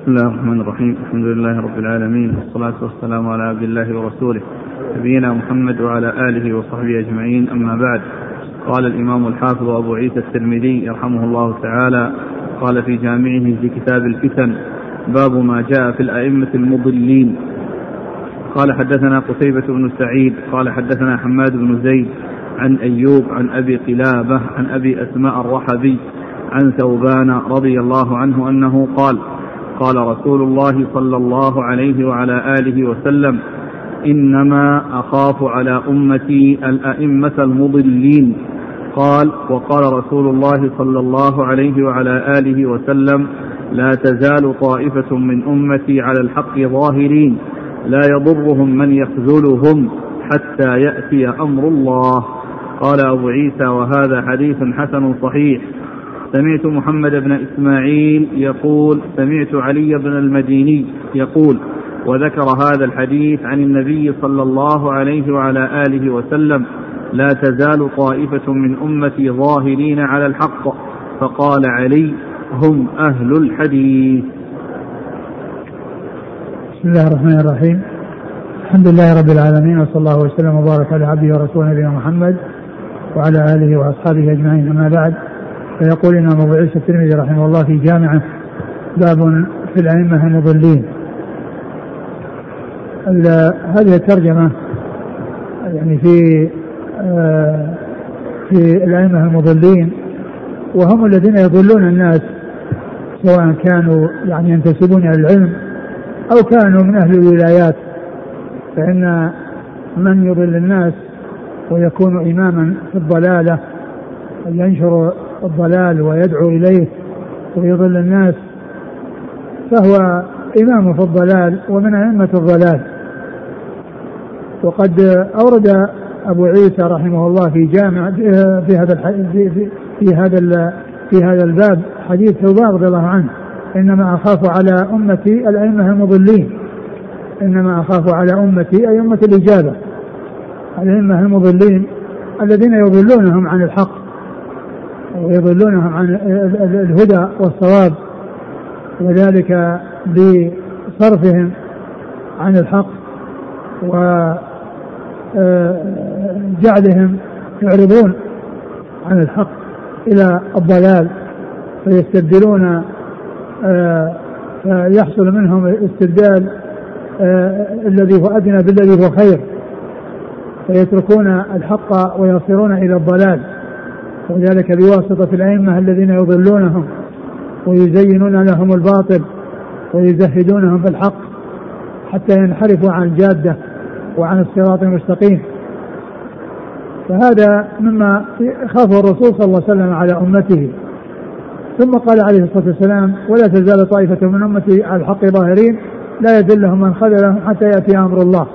بسم الله الرحمن الرحيم. الحمد لله رب العالمين. والصلاة والسلام على عبد الله ورسوله. نبينا محمد وعلى آله وصحبه أجمعين. أما بعد قال الإمام الحافظ أبو عيسى الترمذي يرحمه الله تعالى قال في جامعه في كتاب الفتن باب ما جاء في الأئمة المضلين. قال حدثنا قتيبة بن سعيد. قال حدثنا حماد بن زيد عن أيوب عن أبي قلابة عن أبي أسماء الرحبي عن ثوبان رضي الله عنه أنه قال قال رسول الله صلى الله عليه وعلى آله وسلم إنما أخاف على أمتي الأئمة المضلين. قال وقال رسول الله صلى الله عليه وعلى آله وسلم لا تزال طائفة من أمتي على الحق ظاهرين لا يضرهم من يخذلهم حتى يأتي أمر الله. قال أبو عيسى وهذا حديث حسن صحيح. سمعت محمد بن إسماعيل يقول سمعت علي بن المديني يقول وذكر هذا الحديث عن النبي صلى الله عليه وعلى آله وسلم لا تزال طائفة من أمتي ظاهرين على الحق فقال علي هم أهل الحديث. بسم الله الرحمن الرحيم. الحمد لله رب العالمين وصلى الله وسلم وبارك على عبده ورسوله نبينا محمد وعلى آله وأصحابه أجمعين. أما بعد فيقول الامام أبو عيسى الترمذي رحمه الله في جامعه باب في الأئمة المضلين. هذه الترجمة يعني في آه في الأئمة المضلين وهم الذين يضلون الناس سواء كانوا يعني ينتسبون إلى العلم أو كانوا من أهل الولايات. فإن من يضل الناس ويكون إماما في الضلالة ينشر الضلال ويدعو إليه ويضل الناس فهو إمام في الضلال ومن أئمة الضلال. وقد أورد أبو عيسى رحمه الله في جامع في هذا في, في, في هذا في هذا الباب حديث ثوبان رضي الله عنه إنما أخاف على أمتي الأئمة المضلين إنما أخاف على أمتي اي امه الإجابة الأئمة المضلين الذين يضلونهم عن الحق. ويضلونهم عن الهدى والصواب وذلك بصرفهم عن الحق وجعلهم يعرضون عن الحق إلى الضلال فيستبدلون فيحصل منهم استبدال الذي هو أدنى بالذي هو خير فيتركون الحق ويصيرون إلى الضلال. وذلك بواسطة الأئمة الذين يضلونهم ويزينون لهم الباطل ويزهدونهم في الحق حتى ينحرفوا عن الجادة وعن الصراط المستقيم. فهذا مما خافه الرسول صلى الله عليه وسلم على أمته. ثم قال عليه الصلاة والسلام ولا تزال طائفة من أمتي على الحق ظاهرين لا يدلهم من خذلهم حتى يأتي أمر الله.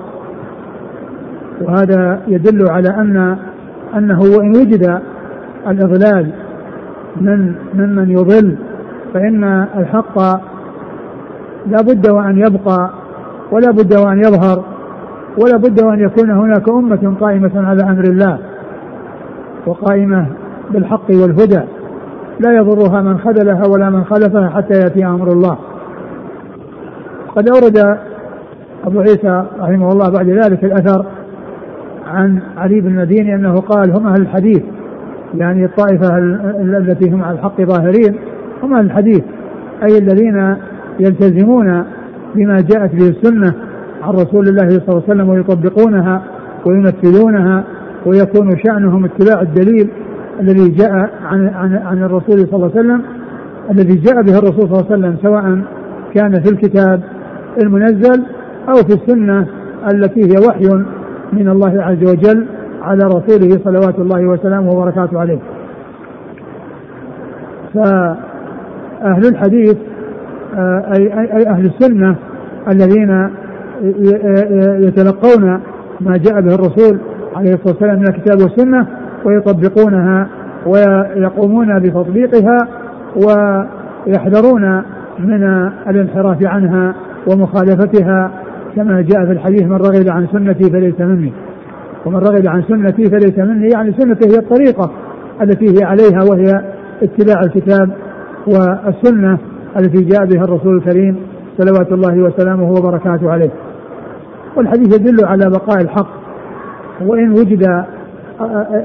وهذا يدل على ان أنه وان وجد الإضلال من ممن يضل فإن الحق لا بد وأن يبقى ولا بد وأن يظهر ولا بد وأن يكون هناك أمة قائمة على أمر الله وقائمة بالحق والهدى لا يضرها من خذلها ولا من خلفها حتى يأتي أمر الله. قد أورد أبو عيسى رحمه الله بعد ذلك الأثر عن علي بن المديني أنه قال هم أهل الحديث يعني الطائفه التي هم على الحق ظاهرين هم أهل الحديث أي الذين يلتزمون بما جاءت به السنة عن رسول الله صلى الله عليه وسلم ويطبقونها وينفذونها ويكون شأنهم اتباع الدليل الذي جاء عن عن عن الرسول صلى الله عليه وسلم الذي جاء به الرسول صلى الله عليه وسلم سواء كان في الكتاب المنزل أو في السنة التي هي وحي من الله عز وجل على رسوله صلوات الله وسلامه وبركاته عليه. فأهل الحديث أي, أي أهل السنة الذين يتلقون ما جاء به الرسول عليه الصلاة والسلام من الكتاب والسنة ويطبقونها ويقومون بتطبيقها ويحذرون من الانحراف عنها ومخالفتها كما جاء في الحديث من رغب عن سنتي فليس مني ومن رغب عن سنتي فليس مني. يعني سنتي هي الطريقة التي هي عليها وهي اتباع الكتاب والسنة التي جاء بها الرسول الكريم صلوات الله وسلامه وبركاته عليه. والحديث يدل على بقاء الحق. وإن وجد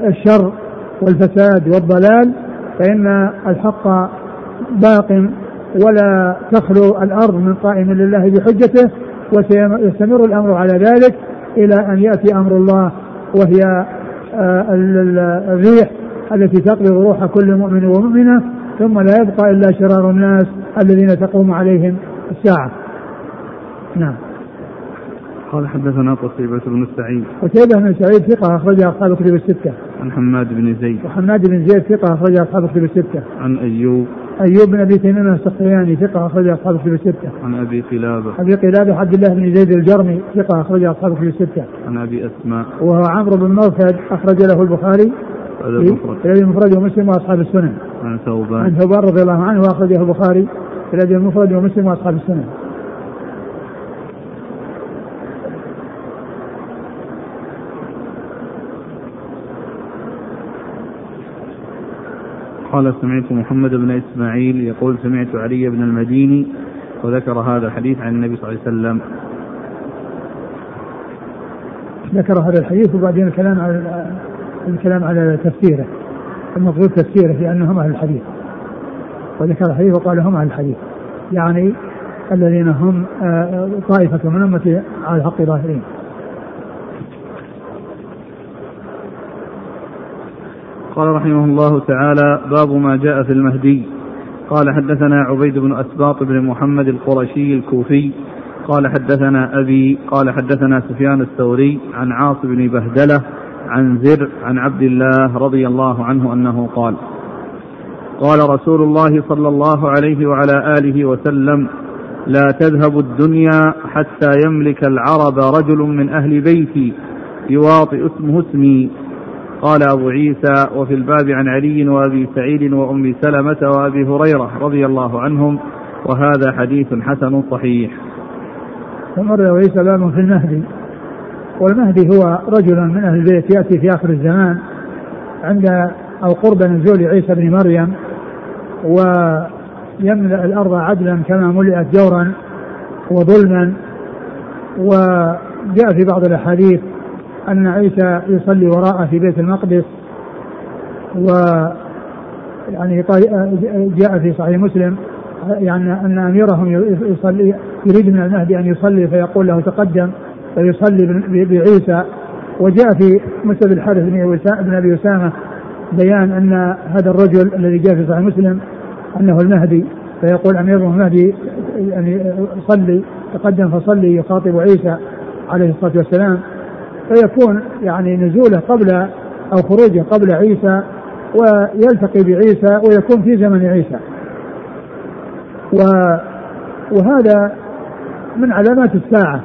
الشر والفساد والضلال فإن الحق باق ولا تخلو الأرض من قائم لله بحجته وسيستمر الأمر على ذلك إلى أن يأتي أمر الله وهي آه، الريح التي تقبض روح كل مؤمن ومؤمنة ثم لا يبقى إلا شرار الناس الذين تقوم عليهم الساعة. نعم. قال حدثنا قتيبة بن سعيد. قتيبة بن سعيد ثقة أخرجها أصحاب كتب الستة. عن حماد بن زيد. وحماد بن زيد ثقة أخرجها أصحاب كتب الستة. عن أيوب. أيوب بن أبي تيمية السختياني ثقة أخرجها أصحاب كتب الستة. عن أبي قلابة. أبي قلابة عبد الله بن زيد الجرمي ثقة أخرجها أصحاب كتب الستة. عن أبي أسماء. وهو عمرو بن مرثد أخرج له البخاري. في المفرد. ومسلم وأصحاب السنن. عن ثوبان. عن ثوبان رضي الله عنه وأخرجه البخاري. في المفرد ومسلم وأصحاب السنن. قال سمعت محمد بن إسماعيل يقول سمعت علي بن المديني وذكر هذا الحديث عن النبي صلى الله عليه وسلم. ذكر هذا الحديث وبعدين الكلام على الكلام على تفسيره. المفروض تفسيره في انهم أهل الحديث. وذكر الحديث وقال هم أهل الحديث. يعني الذين هم آه، طائفة من أمة على الحق ظاهرين. قال رحمه الله تعالى باب ما جاء في المهدي. قال حدثنا عبيد بن أسباط بن محمد القرشي الكوفي. قال حدثنا أبي قال حدثنا سفيان الثوري عن عاص بن بهدلة عن زر عن عبد الله رضي الله عنه أنه قال قال رسول الله صلى الله عليه وعلى آله وسلم لا تذهب الدنيا حتى يملك العرب رجل من أهل بيتي يواطئ اسمه اسمي. قال أبو عيسى وفي الباب عن علي وأبي سعيد وأم سلمة وأبي هريرة رضي الله عنهم وهذا حديث حسن صحيح. ثم عيسى باب في المهدي والمهدي هو رجل من أهل البيت يأتي في آخر الزمان عند أو قرب نزول عيسى بن مريم ويملأ الأرض عدلا كما ملئت جورا وظلما وجاء في بعض الأحاديث أن عيسى يصلي وراءه في بيت المقدس و يعني جاء في صحيح مسلم يعني أن أميرهم يصلي يريد من المهدي أن يصلي فيقول له تقدم فيصلي بعيسى. وجاء في مسند الحارث بن أبي أسامة بيان أن هذا الرجل الذي جاء في صحيح مسلم أنه المهدي. فيقول أميرهم المهدي يعني صلي تقدم فصلي يخاطب عيسى عليه الصلاة والسلام. فيكون يعني نزوله قبل أو خروجه قبل عيسى ويلتقي بعيسى ويكون في زمن عيسى. و وهذا من علامات الساعة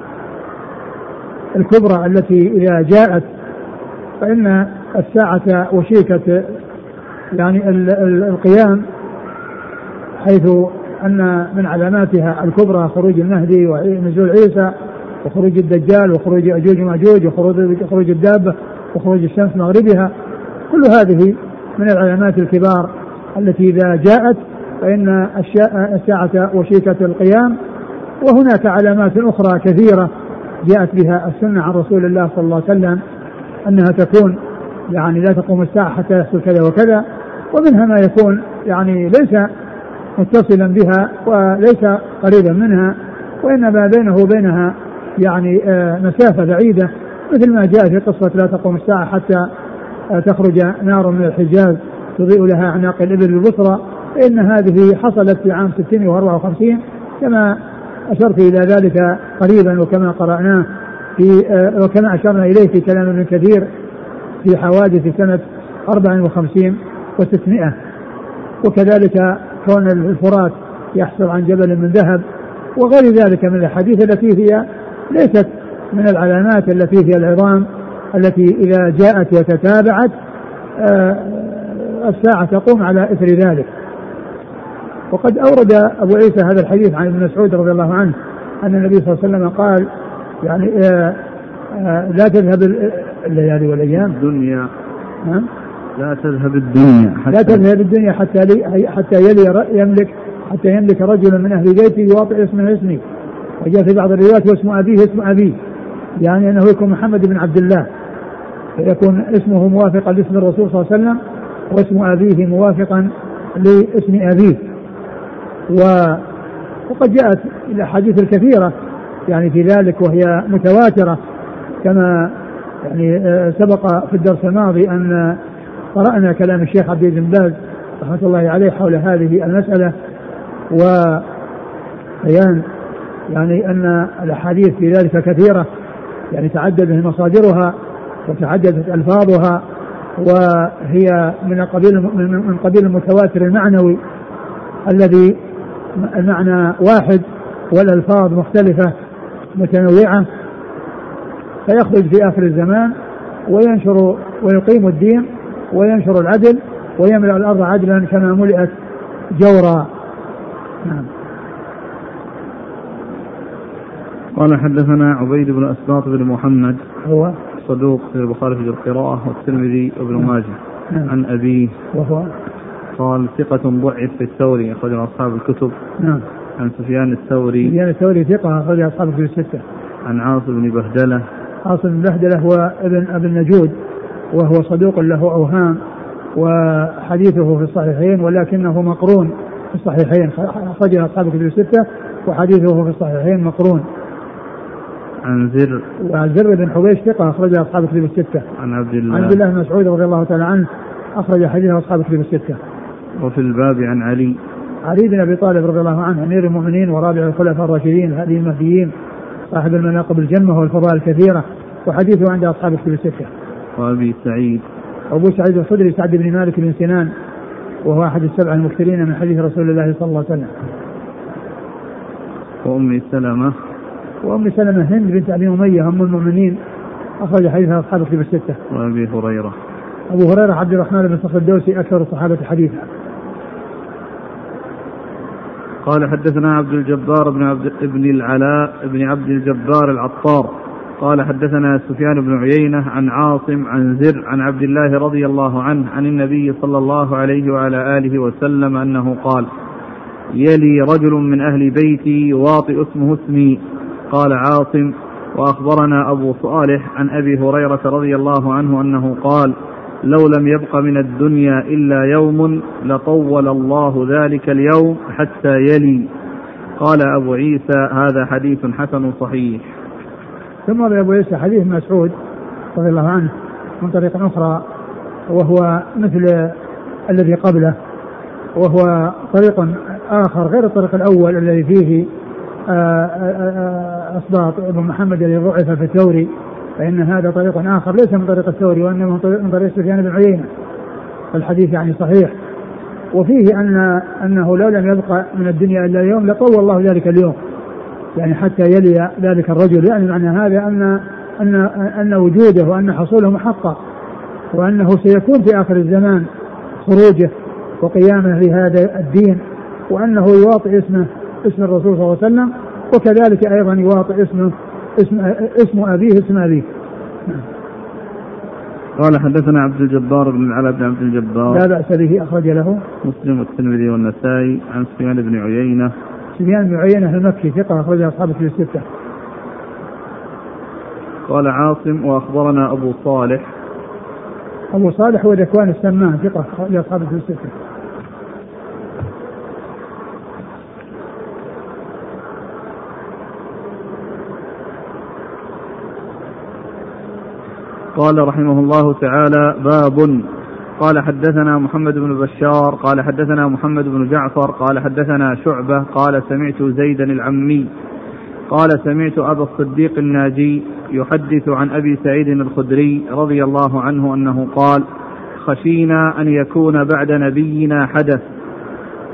الكبرى التي إذا جاءت فإن الساعة وشيكة يعني القيام حيث أن من علاماتها الكبرى خروج المهدي ونزول عيسى وخروج الدجال وخروج أجوج ومأجوج وخروج خروج الدابة وخروج الشمس مغربها. كل هذه من العلامات الكبار التي إذا جاءت فإن الساعة وشيكة القيام. وهناك علامات أخرى كثيرة جاءت بها السنة عن رسول الله صلى الله عليه وسلم أنها تكون يعني لا تقوم الساعة حتى يحصل كذا وكذا ومنها ما يكون يعني ليس متصلا بها وليس قريبا منها وإنما بينه وبينها يعني آه، مسافة بعيدة مثل ما جاء في قصة لا تقوم الساعة حتى آه، تخرج نار من الحجاز تضيء لها أعناق الإبل البصرى فإن هذه حصلت في عام 654 كما أشرت إلى ذلك قريبا وكما قرأناه في آه، وكما أشرنا إليه في كلام ابن كثير في حوادث سنة 54 و600 وكذلك كون الفرات يحصل عن جبل من ذهب وغير ذلك من الأحاديث التي هي ليست من العلامات التي هي العظام التي إذا جاءت وتتابعت آه، الساعة تقوم على إثر ذلك. وقد أورد أبو عيسى هذا الحديث عن ابن مسعود رضي الله عنه أن النبي صلى الله عليه وسلم قال يعني آه، آه، لا تذهب الليالي والأيام. الدنيا. لا تذهب الدنيا حتى لا تذهب الدنيا حتى لي حتى يلي يملك حتى يملك رجل من أهل بيتي يواطئ اسمه اسمي وجاء في بعض الروايات واسم أبيه اسم أبيه. يعني أنه يكون محمد بن عبد الله. فيكون اسمه موافقا لاسم الرسول صلى الله عليه وسلم واسم أبيه موافقا لاسم أبيه. و وقد جاءت الأحاديث الكثيرة يعني في ذلك وهي متواترة. كما يعني آه، سبق في الدرس الماضي أن قرأنا كلام الشيخ عبد بن باز رحمة الله عليه حول هذه المسألة. وبيان يعني أن الأحاديث في ذلك كثيرة يعني تعددت مصادرها وتعددت ألفاظها وهي من قبيل من قبيل المتواتر المعنوي الذي المعنى واحد والألفاظ مختلفة متنوعة فيخرج في آخر الزمان وينشر ويقيم الدين وينشر العدل ويملأ الأرض عدلا كما ملئت جورا. نعم. قال حدثنا عبيد بن أسباط بن محمد هو؟ صدوق في البخاري في القراءة والترمذي وابن. ماجه. نعم. عن أبيه. وهو؟ قال ثقة ضعف في الثوري أخرجه أصحاب الكتب. نعم. عن سفيان الثوري. سفيان الثوري ثقة أخرج أصحاب في الستة. عن عاصم بن بهدلة. عاصم بن بهدلة هو ابن ابن نجود وهو صدوق له أوهام وحديثه في الصحيحين ولكنه مقرون في الصحيحين. أخرج أصحاب الكتب الستة وحديثه في الصحيحين مقرون. عن زر. وعن زر بن حبيش ثقة أخرج أصحاب الكتب الستة. عن عبد الله. عن عبد الله بن مسعود رضي الله تعالى عنه أخرج حديثه أصحاب الكتب الستة. وفي الباب عن علي. علي بن أبي طالب رضي الله عنه أمير المؤمنين ورابع الخلفاء الراشدين هذه المهديين صاحب المناقب الجمة والفضائل الكثيرة وحديثه عند أصحاب الكتب الستة. وأبي سعيد. أبو سعيد الخدري سعد بن مالك بن سنان وهو أحد السبع المكثرين من حديث رسول الله صلى الله عليه وسلم. وأم سلمة. وأم سلمة هند بنت أبي أمية أم المؤمنين أخرج حديثها أصحاب الكتب الستة. وأبي هريرة أبو هريرة عبد الرحمن بن صخر الدوسي أكثر الصحابه حديثا. قال حدثنا عبد الجبار بن عبد بن العلاء بن عبد الجبار العطار قال حدثنا سفيان بن عيينة عن عاصم عن زر عن عبد الله رضي الله عنه عن النبي صلى الله عليه وعلى آله وسلم أنه قال يلي رجل من أهل بيتي يواطئ اسمه اسمي قال عاصم وأخبرنا أبو صالح عن أبي هريرة رضي الله عنه أنه قال لو لم يبق من الدنيا إلا يوم لطول الله ذلك اليوم حتى يلي. قال أبو عيسى هذا حديث حسن صحيح. ثم أبو عيسى حديث مسعود رضي الله عنه من طريق أخرى وهو مثل الذي قبله وهو طريق آخر غير الطريق الأول الذي فيه آه، آه، آه، اسباط ابن محمد الذي ضعف في الثوري فإن هذا طريق آخر ليس من طريق الثوري وإنما من طريق- سفيان بن عيينة. فالحديث يعني صحيح. وفيه ان أنه لو لم يبقى من الدنيا إلا يوم لطول الله ذلك اليوم. يعني حتى يلي ذلك الرجل. يعني معنى هذا ان ان أن وجوده وأن حصوله محقق وأنه سيكون في آخر الزمان خروجه وقيامه لهذا الدين وأنه يواطئ اسمه اسم الرسول صلى الله عليه وسلم وكذلك أيضا يواطئ اسمه اسم اسم أبيه اسم أبيه. قال حدثنا عبد الجبار بن العلاء بن عبد الجبار. لا بأس به أخرج له. مسلم والترمذي والنسائي عن سفيان بن عيينة. سفيان بن عيينة المكي ثقة أخرج اصحابه في الستة. قال عاصم وأخبرنا أبو صالح. أبو صالح هو ذكوان السمان ثقة أخرج اصحابه في الستة. قال رحمه الله تعالى باب قال حدثنا محمد بن بشار قال حدثنا محمد بن جعفر قال حدثنا شعبة قال سمعت زيدا العمي قال سمعت أبا الصديق الناجي يحدث عن أبي سعيد الخدري رضي الله عنه أنه قال خشينا أن يكون بعد نبينا حدث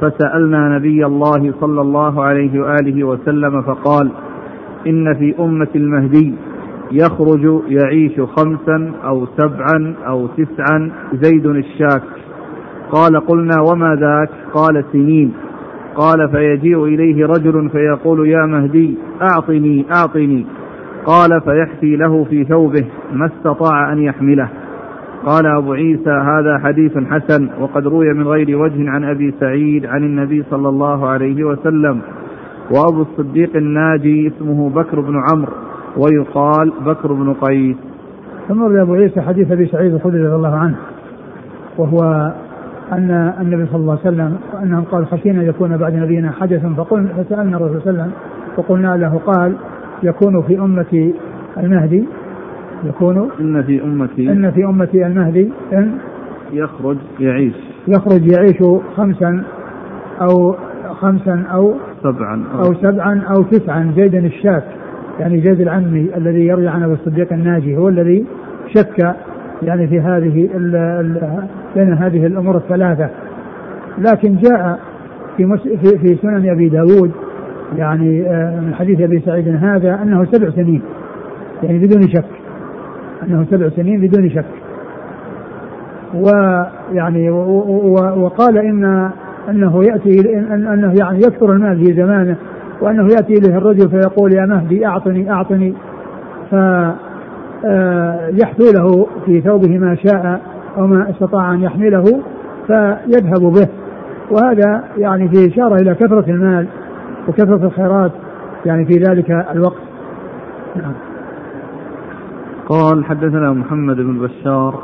فسألنا نبي الله صلى الله عليه وآله وسلم فقال إن في أمة المهدي يخرج يعيش خمسا أو سبعا أو تسعا. زيد الشاك. قال قلنا وما ذاك؟ قال سنين. قال فيجيء إليه رجل فيقول يا مهدي أعطني أعطني. قال فيحفي له في ثوبه ما استطاع أن يحمله. قال أبو عيسى هذا حديث حسن وقد روي من غير وجه عن أبي سعيد عن النبي صلى الله عليه وسلم. وأبو الصديق الناجي اسمه بكر بن عمرو. ويقال بكر بن قيس. ثم أبو عيسى حديث أبي سعيد الخدري رضي الله عنه وهو أن النبي صلى الله عليه وسلم أنه قال خشينا يكون بعد نبينا حدثا فقلنا فسألنا الرسول صلى الله عليه وسلم فقلنا له قال يكون في أمتي المهدي يكون إن في أمتي إن في أمتي المهدي إن يخرج يعيش. يخرج يعيش خمسا أو خمسا أو سبعا أو, أو سبعا أو تسعا زيدا الشاك يعني زيد العمي الذي يروي عن أبو الصديق الناجي هو الذي شك يعني في هذه بين هذه الأمور الثلاثة. لكن جاء في في, في سنن أبي داود يعني آه، من حديث أبي سعيد هذا أنه سبع سنين يعني بدون شك أنه سبع سنين بدون شك. ويعني وقال إن أنه يأتي أنه يعني يكثر المال في زمانه وأنه يأتي إليه الرجل فيقول يا مهدي أعطني أعطني. ف آه، له في ثوبه ما شاء أو ما استطاع أن يحمله فيذهب به. وهذا يعني في إشارة إلى كثرة المال وكثرة الخيرات يعني في ذلك الوقت. نعم. قال حدثنا محمد بن بشار.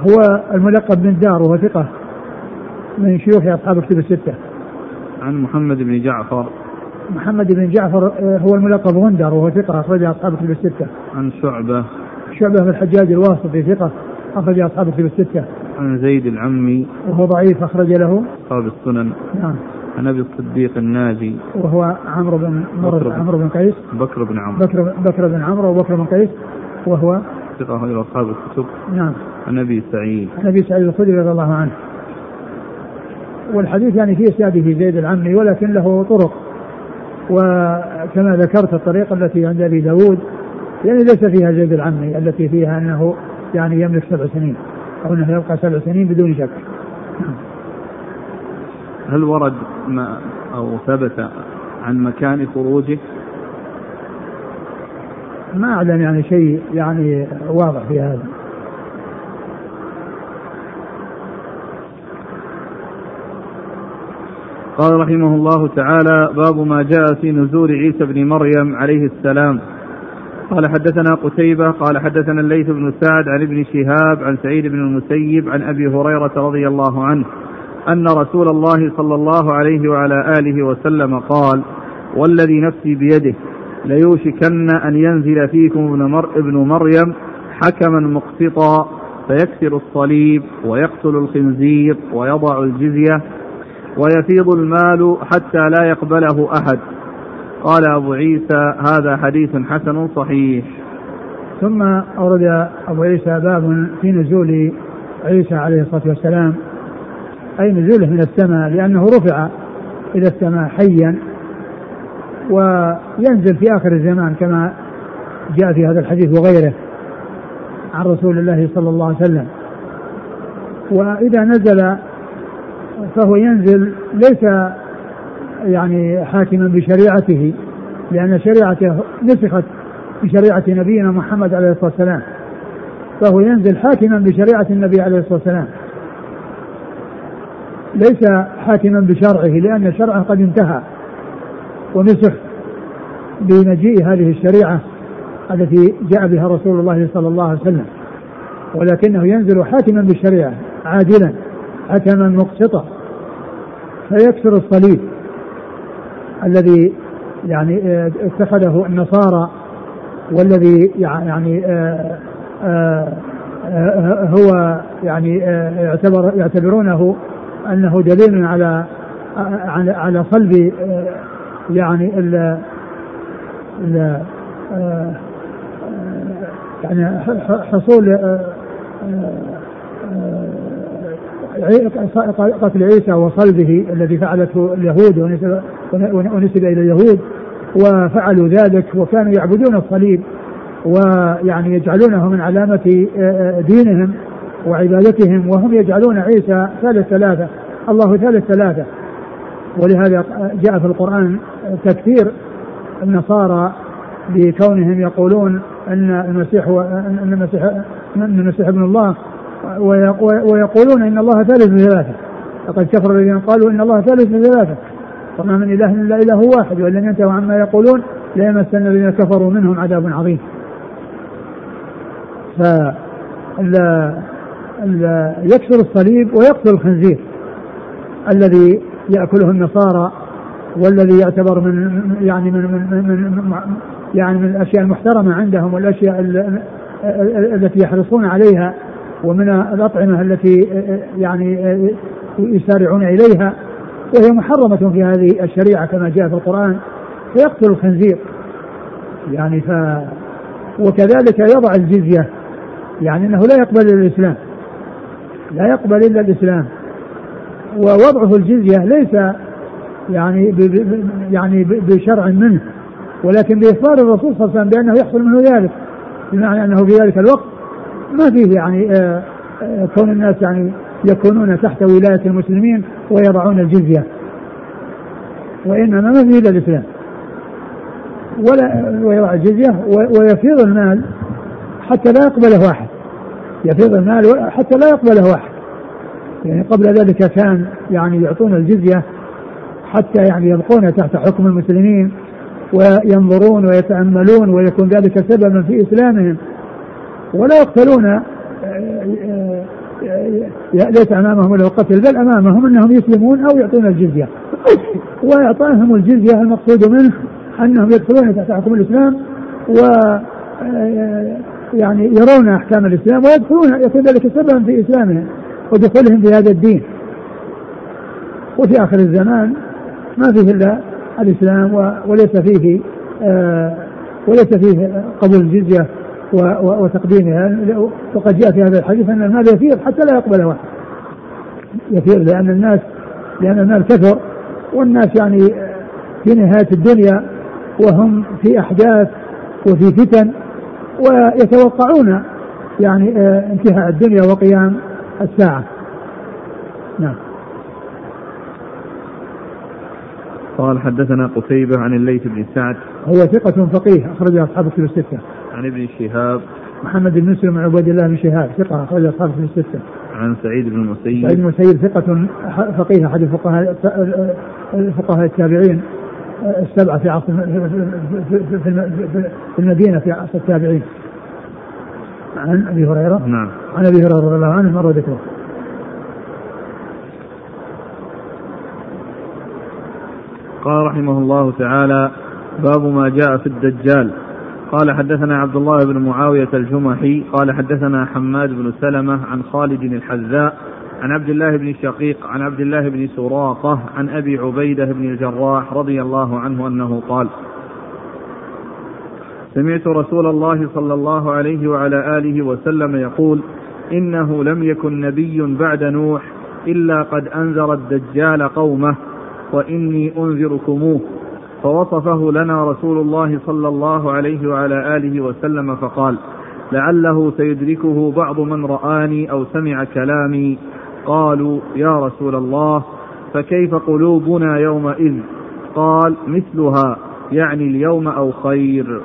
هو الملقب بن دار وهو ثقة من شيوخ أصحاب الكتب الستة. عن محمد بن جعفر. محمد بن جعفر آه، هو الملقب غندر وهو ثقة أخرج أصحاب الكتب الستة. عن شعبة. شعبة بن الحجاج الواسطي ثقة أخرج أصحاب الكتب الستة. عن زيد العمي. وهو ضعيف أخرج له. أصحاب السنن. نعم. عن أبي الصديق الناجي. وهو عمرو بن عمرو بن قيس. بكر بن عمرو. بكر بكر بن عمرو وبكر بن قيس وهو ثقة أخرج أصحاب الكتب. نعم. عن أبي سعيد. عن أبي سعيد الخدري رضي الله عنه. والحديث يعني في إسناده زيد العمي ولكن له طرق وكما ذكرت الطريقة التي عند أبي داود يعني ليس فيها زيد العمي التي فيها أنه يعني يملك سبع سنين أو أنه يبقى سبع سنين بدون شك هل ورد ما أو ثبت عن مكان خروجه؟ ما أعلم يعني شيء يعني واضح في هذا قال رحمه الله تعالى باب ما جاء في نزول عيسى بن مريم عليه السلام. قال حدثنا قتيبة قال حدثنا الليث بن سعد عن ابن شهاب عن سعيد بن المسيب عن أبي هريرة رضي الله عنه أن رسول الله صلى الله عليه وعلى آله وسلم قال والذي نفسي بيده ليوشكن أن ينزل فيكم ابن, مر ابن مريم حكما مقسطا فيكسر الصليب ويقتل الخنزير ويضع الجزية ويفيض المال حتى لا يقبله أحد. قال أبو عيسى هذا حديث حسن صحيح. ثم أورد أبو عيسى باب في نزول عيسى عليه الصلاة والسلام. أي نزوله من السماء لأنه رفع إلى السماء حيا وينزل في آخر الزمان كما جاء في هذا الحديث وغيره عن رسول الله صلى الله عليه وسلم. وإذا نزل فهو ينزل ليس يعني حاكما بشريعته لأن شريعته نسخت بشريعة نبينا محمد عليه الصلاة والسلام. فهو ينزل حاكما بشريعة النبي عليه الصلاة والسلام. ليس حاكما بشرعه لأن شرعه قد انتهى ونسخ بمجيء هذه الشريعة التي جاء بها رسول الله صلى الله عليه وسلم. ولكنه ينزل حاكما بالشريعة عادلا. حكما مقسطا فيكسر الصليب الذي يعني آه، اتخذه النصارى والذي يعني آه، آه، هو يعني يعتبر يعتبرونه أنه دليل على على على صلب يعني ال يعني حصول قتل عيسى وصلبه الذي فعلته اليهود ونسب, إلى اليهود وفعلوا ذلك وكانوا يعبدون الصليب ويعني يجعلونه من علامة دينهم وعبادتهم وهم يجعلون عيسى ثالث ثلاثة الله ثالث ثلاثة. ولهذا جاء في القرآن تكثير النصارى بكونهم يقولون إن المسيح إن المسيح إن المسيح ابن الله. ويقولون إن الله ثالث ثلاثة. لقد كفر الذين قالوا إن الله ثالث ثلاثة. وما من إله إلا إله واحد وإن لم ينتهوا عما يقولون ليمسن الذين كفروا منهم عذاب عظيم. ف يكسر الصليب ويقتل الخنزير. الذي يأكله النصارى والذي يعتبر من يعني من من, من يعني من الأشياء المحترمة عندهم والأشياء التي يحرصون عليها. ومن الأطعمة التي يعني يسارعون إليها وهي محرمة في هذه الشريعة كما جاء في القرآن فيقتل الخنزير. يعني ف وكذلك يضع الجزية. يعني إنه لا يقبل إلا الإسلام. لا يقبل إلا الإسلام. ووضعه الجزية ليس يعني يعني بشرع منه ولكن بإخبار الرسول صلى الله عليه وسلم بأنه يحصل منه ذلك بمعنى أنه في ذلك الوقت ما فيه يعني آه، آه، كون الناس يعني يكونون تحت ولاية المسلمين ويضعون الجزية. وإنما ما فيه إلا الإسلام. ولا ويضع الجزية ويفيض المال حتى لا يقبله واحد يفيض المال حتى لا يقبله واحد يعني قبل ذلك كان يعني يعطون الجزية حتى يعني يبقون تحت حكم المسلمين وينظرون ويتأملون ويكون ذلك سببا في إسلامهم. ولا يقتلون آه، آه، آه، ليس أمامهم له قتل بل أمامهم أنهم يسلمون أو يعطون الجزية. وإعطائهم الجزية المقصود منه أنهم يدخلون تحت حكم الإسلام و يعني يرون أحكام الإسلام ويدخلون يكون ذلك سببا في إسلامهم ودخولهم في هذا الدين. وفي آخر الزمان ما فيه إلا الإسلام وليس فيه وليس فيه قبول الجزية. وتقديمها. وقد جاء في هذا الحديث أن المال يفيض حتى لا يقبله واحد. يفيض لأن الناس لأن المال كثر والناس يعني في نهاية الدنيا وهم في أحداث وفي فتن ويتوقعون يعني آه، انتهاء الدنيا وقيام الساعة. نعم. قال حدثنا قتيبة عن الليث بن سعد. هو ثقة فقيه أخرج أصحاب الكتب الستة. عن ابن شهاب محمد بن مسلم بن عبيد الله بن شهاب ثقة أخرج أصحاب الكتب الستة. عن سعيد بن المسيب سعيد بن المسيب ثقة فقيه أحد الفقهاء فقهاء التابعين السبعة في عصر في المدينة في عصر التابعين. عن أبي هريرة نعم عن أبي هريرة رضي الله عنه مر ذكره. قال رحمه الله تعالى باب ما جاء في الدجال قال حدثنا عبد الله بن معاوية الجمحي قال حدثنا حماد بن سلمة عن خالد الحذاء عن عبد الله بن شقيق عن عبد الله بن سراقة عن أبي عبيدة بن الجراح رضي الله عنه أنه قال سمعت رسول الله صلى الله عليه وعلى آله وسلم يقول إنه لم يكن نبي بعد نوح إلا قد أنذر الدجال قومه وإني أنذركموه. فوصفه لنا رسول الله صلى الله عليه وعلى آله وسلم فقال لعله سيدركه بعض من رآني أو سمع كلامي. قالوا يا رسول الله فكيف قلوبنا يومئذ؟ قال مثلها يعني اليوم أو خير.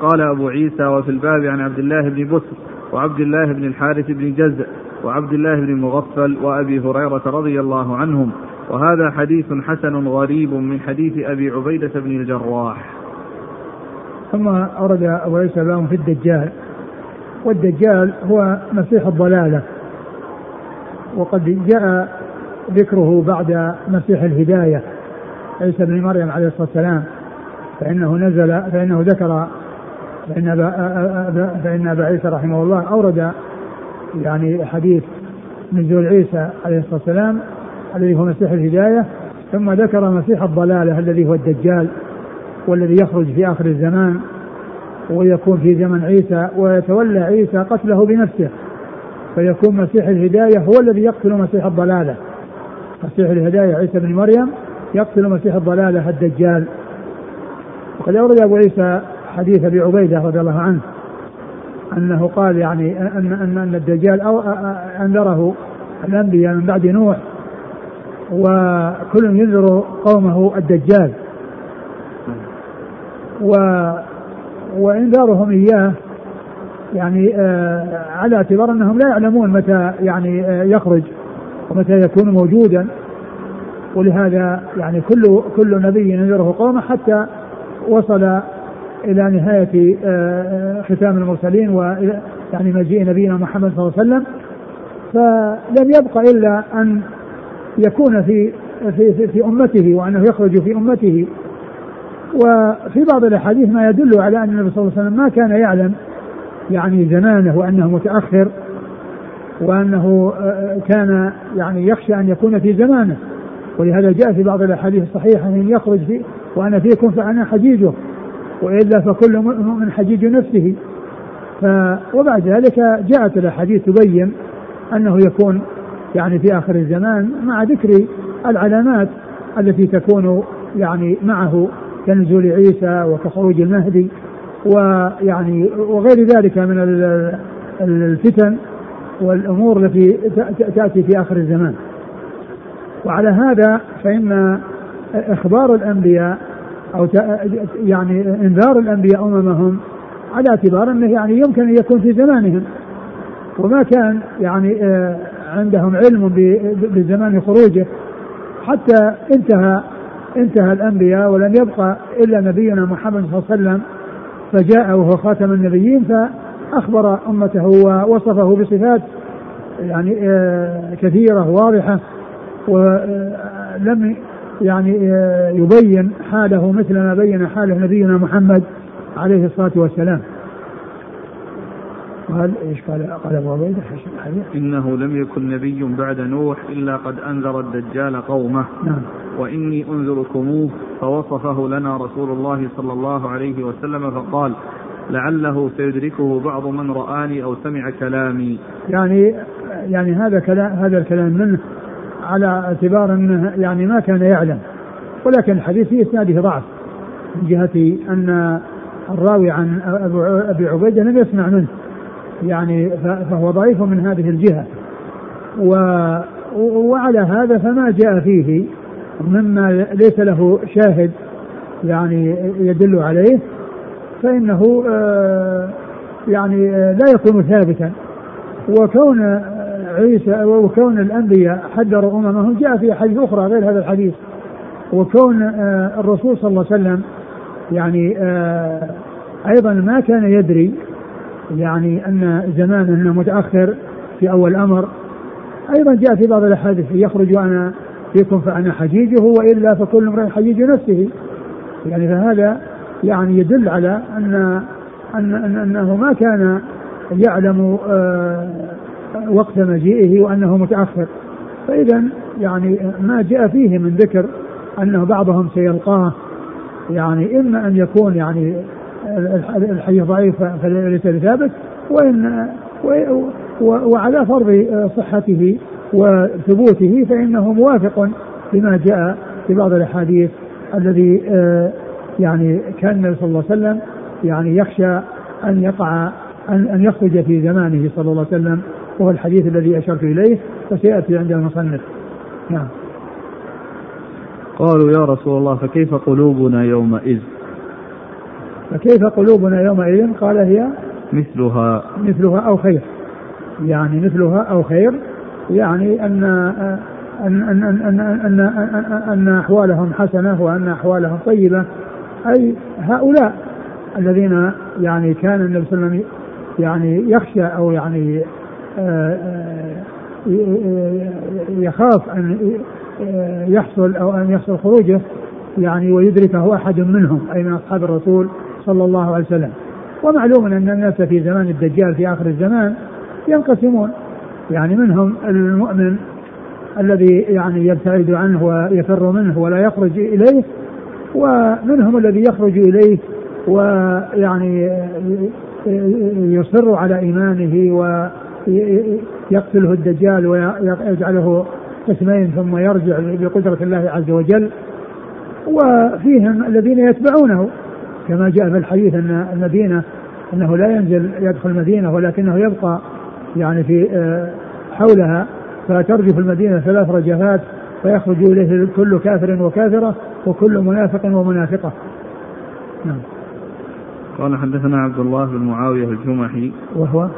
قال أبو عيسى وفي الباب عن عبد الله بن بسر وعبد الله بن الحارث بن جزء وعبد الله بن مغفل وأبي هريرة رضي الله عنهم. وهذا حديث حسن غريب من حديث أبي عبيدة بن الجراح. ثم أورد أبو عيسى في الدجال. والدجال هو مسيح الضلالة. وقد جاء ذكره بعد مسيح الهداية. عيسى بن مريم عليه الصلاة والسلام. فإنه نزل فإنه ذكر فإن أبا, فإن أبا عيسى رحمه الله أورد يعني حديث نزول عيسى عليه الصلاة والسلام الذي هو مسيح الهداية ثم ذكر مسيح الضلالة الذي هو الدجال والذي يخرج في آخر الزمان ويكون في زمن عيسى ويتولى عيسى قتله بنفسه. فيكون مسيح الهداية هو الذي يقتل مسيح الضلالة. مسيح الهداية عيسى بن مريم يقتل مسيح الضلالة الدجال. وقد أورد أبو عيسى حديث أبي عبيدة رضي الله عنه أنه قال يعني أن أن أن الدجال أو أنذره الأنبياء من بعد نوح وكل ينذر قومه الدجال. و وإنذارهم إياه يعني آه على اعتبار أنهم لا يعلمون متى يعني آه يخرج ومتى يكون موجودا. ولهذا يعني كل كل نبي ينذره قومه حتى وصل إلى نهاية آه، ختام المرسلين والى يعني مجيء نبينا محمد صلى الله عليه وسلم. فلم يبق إلا أن يكون في في في, في أمته وأنه يخرج في أمته. وفي بعض الأحاديث ما يدل على أن النبي صلى الله عليه وسلم ما كان يعلم يعني زمانه وأنه متأخر وأنه آه، كان يعني يخشى أن يكون في زمانه. ولهذا جاء في بعض الأحاديث الصحيحة أن يخرج في وأنا فيكم فأنا حجيجه. وإلا فكل مؤمن حجيج نفسه ف وبعد ذلك جاءت الأحاديث تبين أنه يكون يعني في آخر الزمان مع ذكر العلامات التي تكون يعني معه كنزول عيسى وكخروج المهدي ويعني وغير ذلك من الفتن والأمور التي تأتي في آخر الزمان. وعلى هذا فإن إخبار الأنبياء أو يعني إنذار الأنبياء اممهم على اعتبار أنه يعني يمكن أن يكون في زمانهم. وما كان يعني آه، عندهم علم بزمان خروجه. حتى انتهى انتهى الأنبياء ولم يبقى إلا نبينا محمد صلى الله عليه وسلم فجاء وهو خاتم النبيين فأخبر أمته ووصفه بصفات يعني آه، كثيرة واضحة ولم يعني آه، يبين حاله مثل ما بين حاله نبينا محمد عليه الصلاة والسلام. قال إيش قال؟ قال أبو عبيده إنه لم يكن نبي بعد نوح إلا قد أنذر الدجال قومه. نعم. وإني أنذركموه فوصفه لنا رسول الله صلى الله عليه وسلم فقال لعله سيدركه بعض من رآني أو سمع كلامي. يعني يعني هذا كلام هذا الكلام منه على اعتبار أنه يعني ما كان يعلم ولكن الحديث في إسناده ضعف من جهة أن الراوي عن أبي عبيدة لم يسمع منه يعني فهو ضعيف من هذه الجهة و وعلى هذا فما جاء فيه مما ليس له شاهد يعني يدل عليه فإنه آه، يعني آه، لا يكون ثابتا وكون عيسى وكون الأنبياء حذروا أممهم جاء في أحاديث أخرى غير هذا الحديث. وكون آه، الرسول صلى الله عليه وسلم يعني أيضا ما كان يدري يعني أن زمانه متأخر في أول الأمر أيضا جاء في بعض الأحاديث يخرج أنا فيكم فأنا حجيجه وإلا فكل امرئ حجيج نفسه. يعني فهذا يعني يدل على أن, أن أنه ما كان يعلم آه، وقت مجيئه وأنه متأخر. فإذا يعني ما جاء فيه من ذكر أنه بعضهم سيلقاه يعني إما أن يكون يعني الحديث ضعيف فليس بثابت وإن وعلى فرض صحته وثبوته فإنه موافق لما جاء في بعض الأحاديث الذي آه، يعني كان النبي صلى الله عليه وسلم يعني يخشى أن يقع أن, أن يخرج في زمانه صلى الله عليه وسلم وهو الحديث الذي أشرت إليه فسيأتي عند المصنف. نعم. قالوا يا رسول الله فكيف قلوبنا يومئذ؟ فكيف قلوبنا يومئذ؟ قال هي مثلها. مثلها أو خير. يعني مثلها أو خير يعني أن أن أن أن أن, أن, أن أحوالهم حسنة وأن أحوالهم طيبة. أي هؤلاء الذين يعني كان النبي صلى الله عليه وسلم يعني يخشى أو يعني يخاف أن يحصل أو أن يحصل خروجه يعني ويدركه أحد منهم أي من أصحاب الرسول صلى الله عليه وسلم. ومعلوم أن الناس في زمان الدجال في آخر الزمان ينقسمون. يعني منهم المؤمن الذي يعني يبتعد عنه ويفر منه ولا يخرج إليه ومنهم الذي يخرج إليه ويعني يصر على إيمانه ويقتله الدجال ويجعله قسمين ثم يرجع بقدرة الله عز وجل. وفيهم الذين يتبعونه كما جاء في الحديث أن المدينة أنه لا ينزل يدخل المدينة ولكنه يبقى يعني في آه، حولها فترجف المدينة ثلاث رجفات فيخرج إليه كل كافر وكافرة وكل منافق ومنافقة. نعم. قال حدثنا عبد الله بن معاوية الجمحي. وهو؟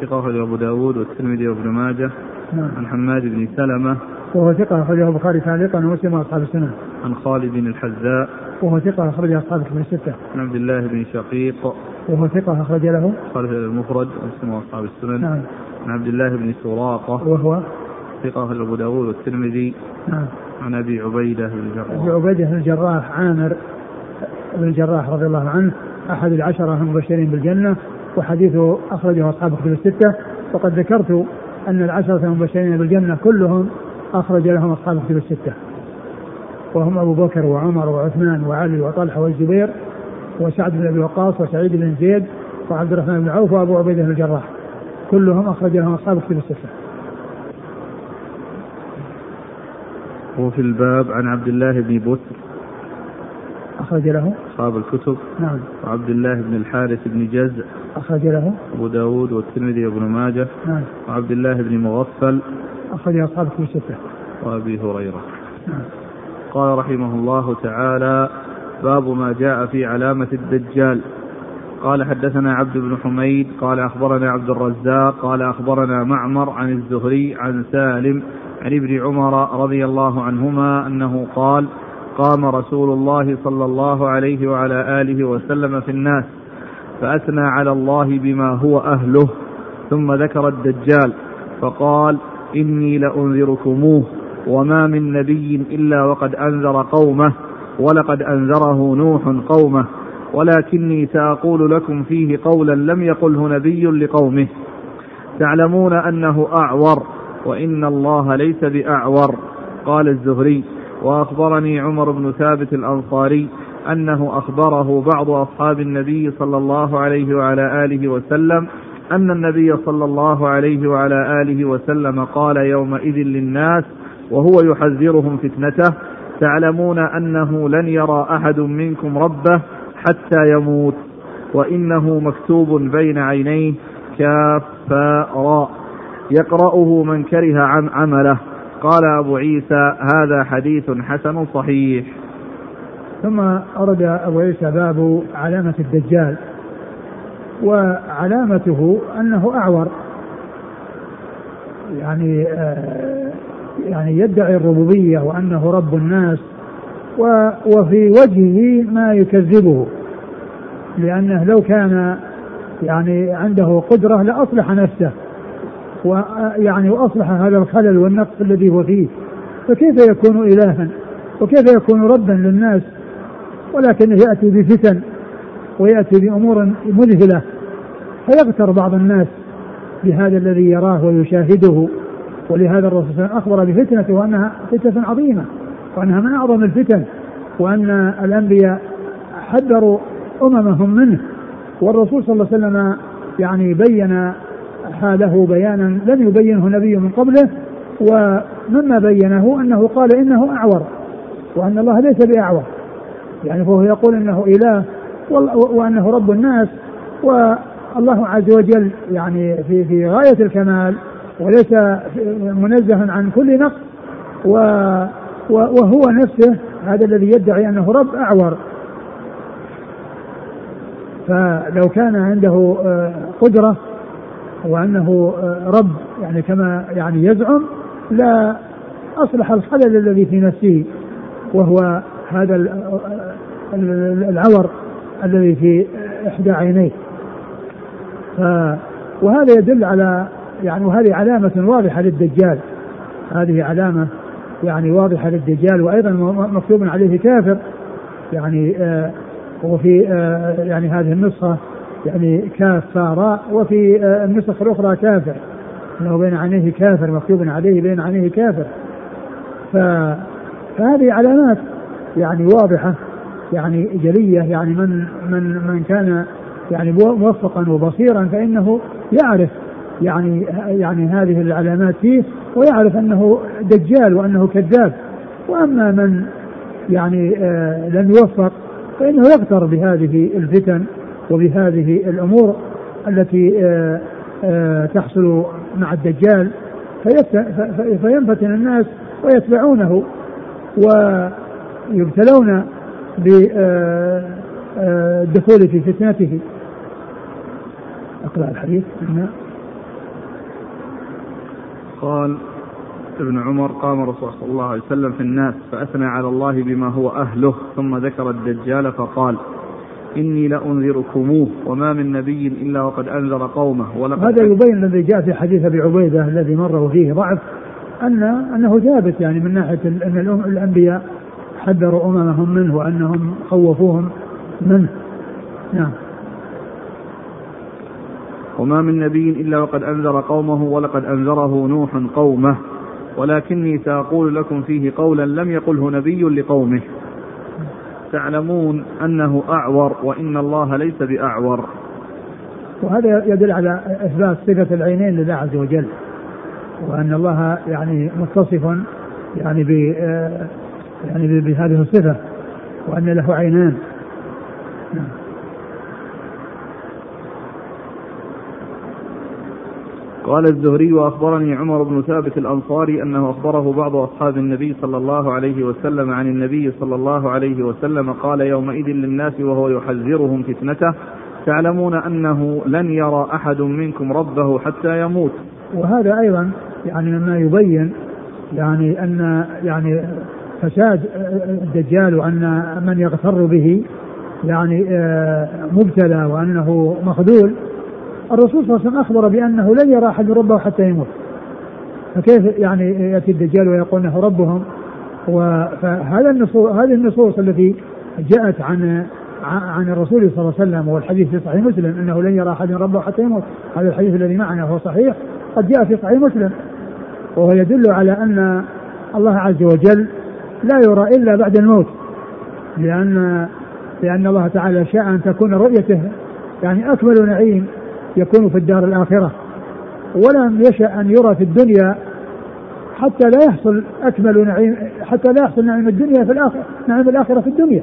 ثقة أبو داود والترمذي وابن ماجه نعم عن حماد بن سلمة وهو ثقة أخرجه البخاري تعليقا ومسلم وأصحاب السنة. عن خالد الحذاء وهو ثقة أخرجه أصحاب الكتب الستة. عن عبد الله بن شقيق وهو ثقة أخرج له خالد المفرد ومسلم وأصحاب السنن. نعم. عن عبد الله بن سراقة وهو ثقة أبو داود والترمذي. نعم. عن أبي عبيدة بن الجراح. أبي عبيدة بن الجراح عامر بن الجراح رضي الله عنه أحد العشرة المبشرين بالجنة وحديثه أخرجه أصحاب الكتب الستة. وقد ذكرت أن العشرة المبشرين بالجنة كلهم أخرج لهم أصحاب الكتب الستة. وهم أبو بكر وعمر وعثمان وعلي وطلحة والزبير وسعد بن أبي وقاص وسعيد بن زيد وعبد الرحمن بن عوف وأبو عبيدة بن الجراح. كلهم أخرج لهم أصحاب الكتب الستة. وفي الباب عن عبد الله بن بسر أخرج له. أصحاب الكتب. نعم. وعبد الله بن الحارث بن جزء أخرج له. أبو داود والترمذي وابن ماجه. نعم. وعبد الله بن مغفل. أخرج أصحاب الكتب الستة. وأبي هريرة. نعم. قال رحمه الله تعالى باب ما جاء في علامة الدجال. قال حدثنا عبد بن حميد. قال أخبرنا عبد الرزاق. قال أخبرنا معمر عن الزهري عن سالم عن ابن عمر رضي الله عنهما أنه قال قام رسول الله صلى الله عليه وعلى آله وسلم في الناس فأثنى على الله بما هو أهله ثم ذكر الدجال فقال إني لأنذركموه وما من نبي إلا وقد أنذر قومه ولقد أنذره نوح قومه ولكني سأقول لكم فيه قولا لم يقله نبي لقومه. تعلمون أنه أعور وإن الله ليس بأعور قال الزهري. وأخبرني عمر بن ثابت الأنصاري أنه أخبره بعض أصحاب النبي صلى الله عليه وعلى آله وسلم أن النبي صلى الله عليه وعلى آله وسلم قال يومئذ للناس وهو يحذرهم فتنته تعلمون أنه لن يرى أحد منكم ربه حتى يموت وإنه مكتوب بين عينيه كاف راء يقرأه من كره عمله. قال أبو عيسى هذا حديث حسن صحيح. ثم أرد أبو عيسى باب علامة الدجال وعلامته أنه أعور. يعني آه يعني يدعي الربوبية وأنه رب الناس وفي وجهه ما يكذبه لأنه لو كان يعني عنده قدرة لأصلح نفسه. ويعني وأصلح هذا الخلل والنقص الذي هو فيه. فكيف يكون إلها؟ وكيف يكون ربا للناس؟ ولكنه يأتي بفتن ويأتي بأمور مذهلة. فيغتر بعض الناس بهذا الذي يراه ويشاهده. ولهذا الرسول صلى الله عليه وسلم أخبر بفتنته وأنها فتنة عظيمة وأنها من أعظم الفتن وأن الأنبياء حذروا أممهم منه. والرسول صلى الله عليه وسلم يعني بين حاله بيانا لم يبينه نبي من قبله ومما بينه أنه قال إنه أعور وأن الله ليس بأعور. يعني فهو يقول إنه إله وأنه رب الناس والله عز وجل يعني في في غاية الكمال وليس منزها عن كل نقص وهو نفسه هذا الذي يدعي أنه رب أعور. فلو كان عنده آه، قدرة وأنه آه، رب يعني كما يعني يزعم لا أصلح الخلل الذي في نفسه وهو هذا آه، العور الذي في إحدى عينيه. ف وهذا يدل على يعني وهذه علامة واضحة للدجال. هذه علامة يعني واضحة للدجال وأيضا مكتوب عليه كافر يعني آه وفي آه يعني هذه النسخة يعني كاف راء وفي آه النسخ الأخرى كافر. أنه بين عينيه كافر مكتوب عليه بين عينيه كافر. فهذه علامات يعني واضحة يعني جلية يعني من من من كان يعني موفقا وبصيرا فإنه يعرف يعني يعني هذه العلامات فيه ويعرف أنه دجال وأنه كذاب. وأما من يعني آه لم يوفق فإنه يغتر بهذه الفتن. وبهذه الأمور التي آه آه تحصل مع الدجال فينفتن الناس ويتبعونه ويبتلون بالدخول في فتنته. أقرأ الحديث. قال ابن عمر قام الرسول صلى الله عليه وسلم في الناس فأثنى على الله بما هو أهله ثم ذكر الدجال فقال إني لأنذركموه وما من نبي إلا وقد أنذر قومه. ولقد هذا يبين الذي جاء في حديث أبي عبيدة الذي مر فيه ضعف أن أنه ثابت يعني من ناحية أن الأنبياء حذروا أممهم منه وأنهم خوفوهم منه. نعم. وما من نبي إلا وقد أنذر قومه ولقد أنذره نوح قومه. ولكني سأقول لكم فيه قولا لم يقله نبي لقومه. تعلمون أنه أعور وإن الله ليس بأعور وهذا يدل على إثبات صفة العينين لله عز وجل وأن الله يعني متصف يعني ب يعني بهذه الصفة وأن له عينان نعم. قال الزهري وأخبرني عمر بن ثابت الأنصاري أنه أخبره بعض أصحاب النبي صلى الله عليه وسلم عن النبي صلى الله عليه وسلم قال يومئذ للناس وهو يحذرهم فتنته تعلمون أنه لن يرى أحد منكم ربه حتى يموت. وهذا أيضا يعني مما يبين يعني أن يعني فساد الدجال وأن من يغتر به يعني آه، مبتلى وأنه مخذول الرسول صلى الله عليه وسلم أخبر بأنه لن يرى أحد ربه حتى يموت. فكيف يعني يأتي الدجال ويقول إنه ربهم؟ فهذا النصوص هذه النصوص التي جاءت عن عن الرسول صلى الله عليه وسلم والحديث في صحيح مسلم إنه لن يرى أحد ربه حتى يموت. هذا الحديث الذي معنا هو صحيح قد جاء في صحيح مسلم. وهو يدل على أن الله عز وجل لا يرى إلا بعد الموت. لأن لأن الله تعالى شاء أن تكون رؤيته يعني أكمل نعيم. يكون في الدار الآخرة ولم يشأ أن يرى في الدنيا حتى لا يحصل أكمل نعيم حتى لا يحصل نعيم الدنيا في الآخرة نعيم الآخرة في الدنيا.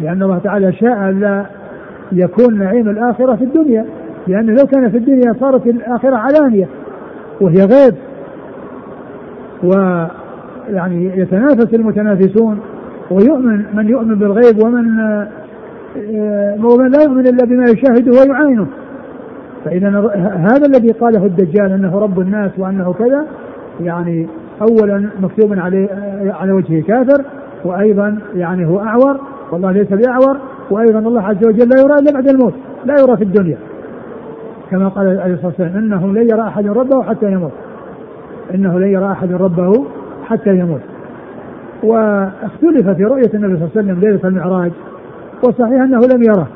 لأن الله تعالى شاء لا يكون نعيم الآخرة في الدنيا لأنه لو كان في الدنيا صارت الآخرة علانية وهي غيب ويعني يتنافس المتنافسون ويؤمن من يؤمن بالغيب ومن ومن لا يؤمن إلا بما يشاهده ويعاينه فإذا هذا الذي قاله الدجال أنه رب الناس وأنه كذا يعني اولا مكتوب عليه على وجهه كافر وأيضا يعني هو أعور والله ليس بأعور وأيضا الله عز وجل لا يرى إلا بعد الموت لا يرى في الدنيا. كما قال عليه الصلاة والسلام انه لن يرى أحد ربه حتى يموت. إنه لن يرى أحد ربه حتى يموت. واختلف في رؤية النبي صلى الله عليه وسلم ليلة المعراج. والصحيح أنه لم يره.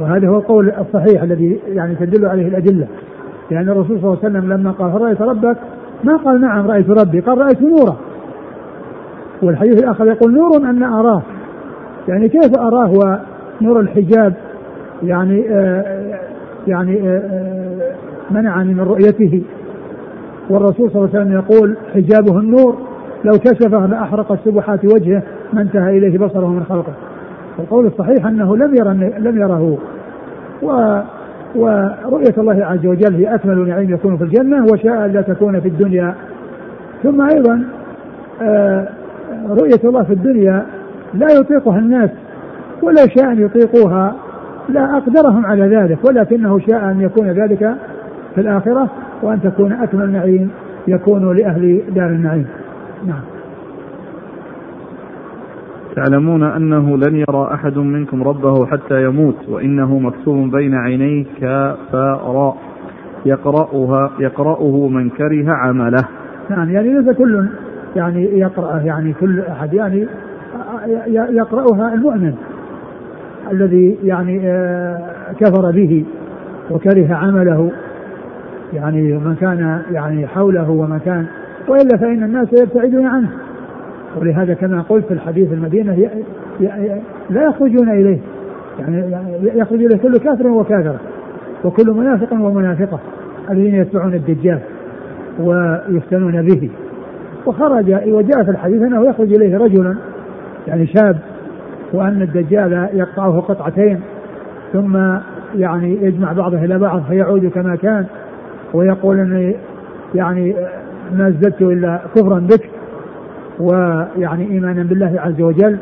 وهذا هو القول الصحيح الذي يعني تدل عليه الأدلة. لأن الرسول صلى الله عليه وسلم لما قال هل رأيت ربك؟ ما قال نعم رأيت ربي قال رأيت نورا والحديث الآخر يقول نور أن أراه يعني كيف أراه ونور الحجاب؟ يعني آه يعني آه, آه، منعني من رؤيته. والرسول صلى الله عليه وسلم يقول حجابه النور لو كشفه لاحرقت سبحات وجهه ما انتهى إليه بصره من خلقه القول الصحيح أنه لم يرى لم يره. و ورؤية الله عز وجل هي أكمل نعيم يكون في الجنة وشاء ألا تكون في الدنيا. ثم أيضا آه، رؤية الله في الدنيا لا يطيقها الناس ولا شاء أن يطيقوها لا أقدرهم على ذلك ولكنه شاء أن يكون ذلك في الآخرة وأن تكون أكمل نعيم يكون لأهل دار النعيم. نعم. تعلمون أنه لن يرى أحد منكم ربه حتى يموت وإنه مكتوب بين عينيه كافراء. يقرأها يقرأه من كره عمله. نعم يعني ليس كل يعني يقرأ يعني كل أحد يعني يقرأها المؤمن الذي يعني آه، كفر به وكره عمله. يعني من كان يعني حوله ومن كان وإلا فإن الناس يبتعدون عنه. ولهذا كما قلت في الحديث المدينة لا يخرجون إليه. يعني يخرج إليه كل كافر وكافرة وكل منافق ومنافقة الذين يتبعون الدجال ويفتنون به. وخرج وجاء في الحديث أنه يخرج إليه رجل يعني شاب وأن الدجال يقطعه قطعتين ثم يعني يجمع بعضه إلى بعض فيعود كما كان ويقول أني يعني ما ازددت إلا كفرا بك. ويعني إيمانا بالله عز وجل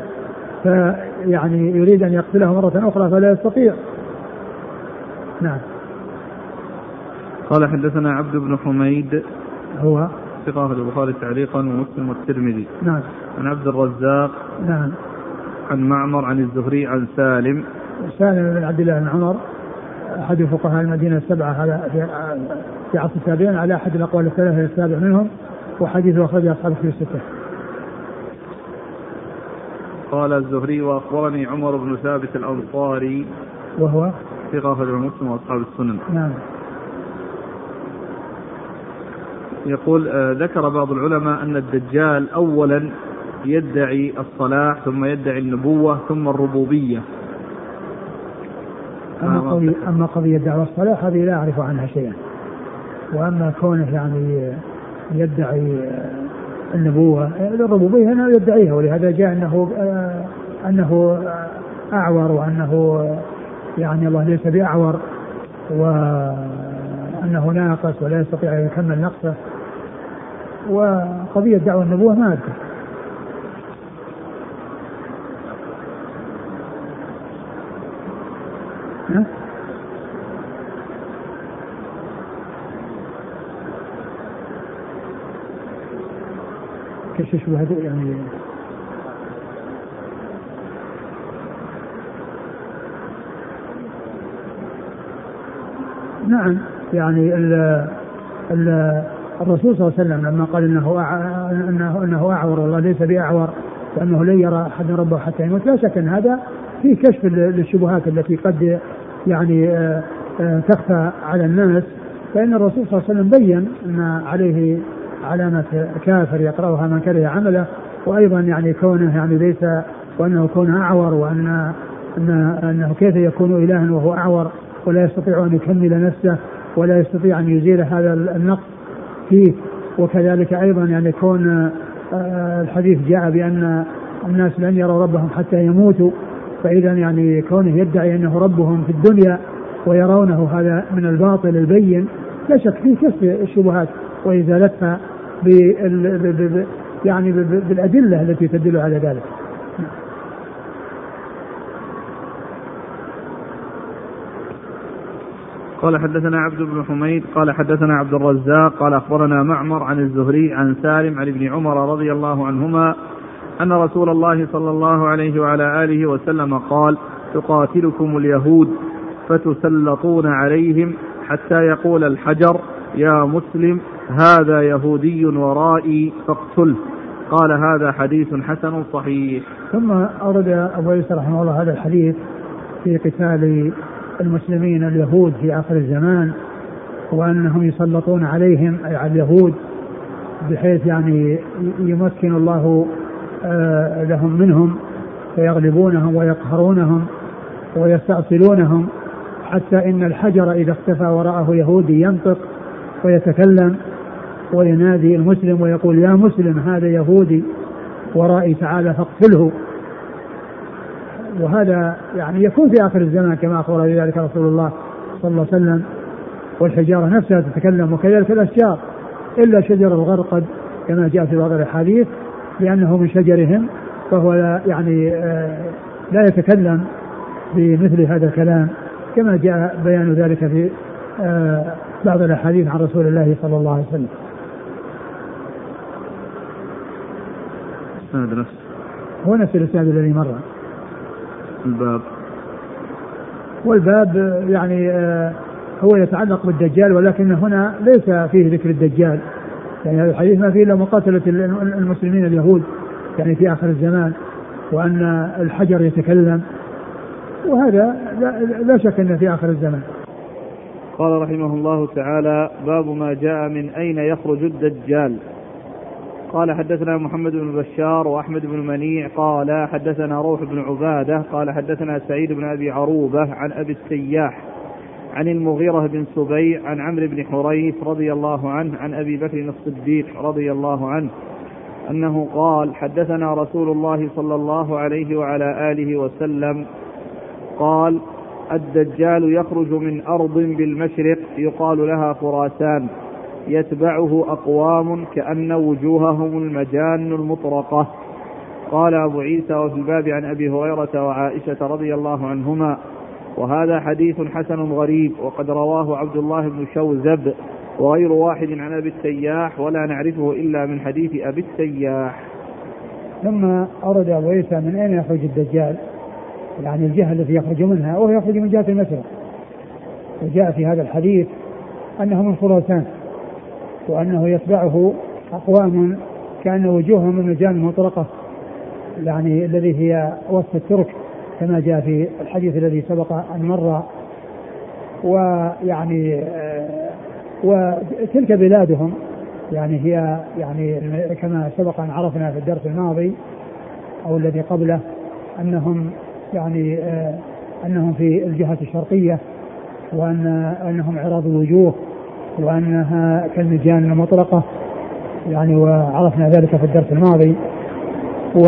فيعني يريد أن يقتله مرة أخرى فلا يستطيع. نعم. قال حدثنا عبد بن حميد هو ثقة البخاري تعليقا ومسلم والترمذي نعم عن عبد الرزاق نعم عن معمر عن الزهري عن سالم سالم بن عبد الله بن عمر أحد فقهاء المدينة السبعة على في في عصر التابعين على أحد الأقوال الثلاثة السابع منهم وحديثه أخرجه أصحاب الكتب الستة. قال الزهري وأخبرني عمر بن ثابت الأنصاري وهو ثقة أخرجه مسلم وأصحاب السنن. نعم يقول آه، ذكر بعض العلماء أن الدجال أولا يدعي الصلاح ثم يدعي النبوة ثم الربوبية. أما آه، قضيه أما قضيه دعوه الصلاح هذه لا أعرف عنها شيئا. وأما كونه يعني يدعي النبوة الربوبيه هنا يدعيها ولهذا جاء أنه آه، أنه أعور وأنه يعني الله ليس بأعور وأنه ناقص ولا يستطيع أن يكمل نقصه وقضية دعوة النبوة ما اذكر. ها؟ كيف الشبهات يعني. نعم يعني ال ال الرسول صلى الله عليه وسلم لما قال إنه إنه إنه أعور والله ليس باعور وانه لن يرى أحد ربه حتى يموت لا شك إن هذا فيه كشف لل- للشبهات التي قد يعني آه، آه، تخفى على الناس فإن الرسول صلى الله عليه وسلم بين أن عليه علامه كافر يقرأها من كره عمله وأيضا يعني كونه يعني ليس وأنه كونه أعور وان ان أنه كيف يكون الها وهو أعور ولا يستطيع أن يكمل نفسه ولا يستطيع أن يزيل هذا النقص فيه. وكذلك أيضا يعني كون آه، الحديث جاء بأن الناس لن يروا ربهم حتى يموتوا فاذا يعني كونه يدعي أنه ربهم في الدنيا ويرونه هذا من الباطل البين لا شك فيه كشف الشبهات وازالتها بال يعني بالأدلة التي تدل على ذلك. قال حدثنا عبد بن حميد قال حدثنا عبد الرزاق قال أخبرنا معمر عن الزهري عن سالم عن ابن عمر رضي الله عنهما أن رسول الله صلى الله عليه وعلى آله وسلم قال تقاتلكم اليهود فتسلطون عليهم حتى يقول الحجر يا مسلم هذا يهودي ورائي فاقتله قال هذا حديث حسن صحيح. ثم أورد أبو عيسى رحمه الله هذا الحديث في قتال المسلمين اليهود في آخر الزمان وأنهم يسلطون عليهم أي على اليهود بحيث يعني يمكن الله آه، لهم منهم فيغلبونهم ويقهرونهم ويستأصلونهم حتى إن الحجر إذا اختفى وراءه يهودي ينطق ويتكلم. وينادي المسلم ويقول يا مسلم هذا يهودي ورائي تعالى فاقتله وهذا يعني يكون في آخر الزمان كما اخبر بذلك رسول الله صلى الله عليه وسلم والحجارة نفسها تتكلم وكذلك الأشجار إلا شجر الغرقد كما جاء في بعض الأحاديث لأنه من شجرهم فهو لا يعني آه، لا يتكلم بمثل هذا الكلام كما جاء بيان ذلك في آه، بعض الأحاديث عن رسول الله صلى الله عليه وسلم. هذا نفس هو نفس الإسناد الذي مر. الباب. والباب يعني آه، هو يتعلق بالدجال ولكن هنا ليس فيه ذكر الدجال. يعني هذا الحديث ما فيه إلا مقاتلة ال- المسلمين اليهود يعني في آخر الزمان وأن الحجر يتكلم. وهذا لا, شك إنه في آخر الزمان. قال رحمه الله تعالى باب ما جاء من أين يخرج الدجال. قال حدثنا محمد بن بشار وأحمد بن منيع قال حدثنا روح بن عبادة قال حدثنا سعيد بن أبي عروبة عن أبي السياح عن المغيرة بن سبيع عن عمرو بن حريث رضي الله عنه عن أبي بكر الصديق رضي الله عنه أنه قال حدثنا رسول الله صلى الله عليه وعلى آله وسلم قال الدجال يخرج من أرض بالمشرق يقال لها خراسان يتبعه أقوام كأن وجوههم المجان المطرقة. قال أبو عيسى وفي الباب عن أبي هريرة وعائشة رضي الله عنهما وهذا حديث حسن غريب وقد رواه عبد الله بن شوذب وغير واحد عن أبي السياح ولا نعرفه إلا من حديث أبي السياح. ثم أورد أبو عيسى من أين يخرج الدجال؟ يعني الجهة التي يخرج منها وهو يخرج من جهة المشرق. وجاء في هذا الحديث أنه من خراسان وأنه يتبعه أقوام كأن وجوههم من الجان المطلقة يعني الذي هي وصف الترك كما جاء في الحديث الذي سبق أن مر. ويعني آه، وتلك بلادهم يعني هي يعني كما سبق أن عرفنا في الدرس الماضي أو الذي قبله أنهم يعني آه أنهم في الجهة الشرقية وأن أنهم عراض الوجوه. وأنها كالمجان المطلقة يعني وعرفنا ذلك في الدرس الماضي. و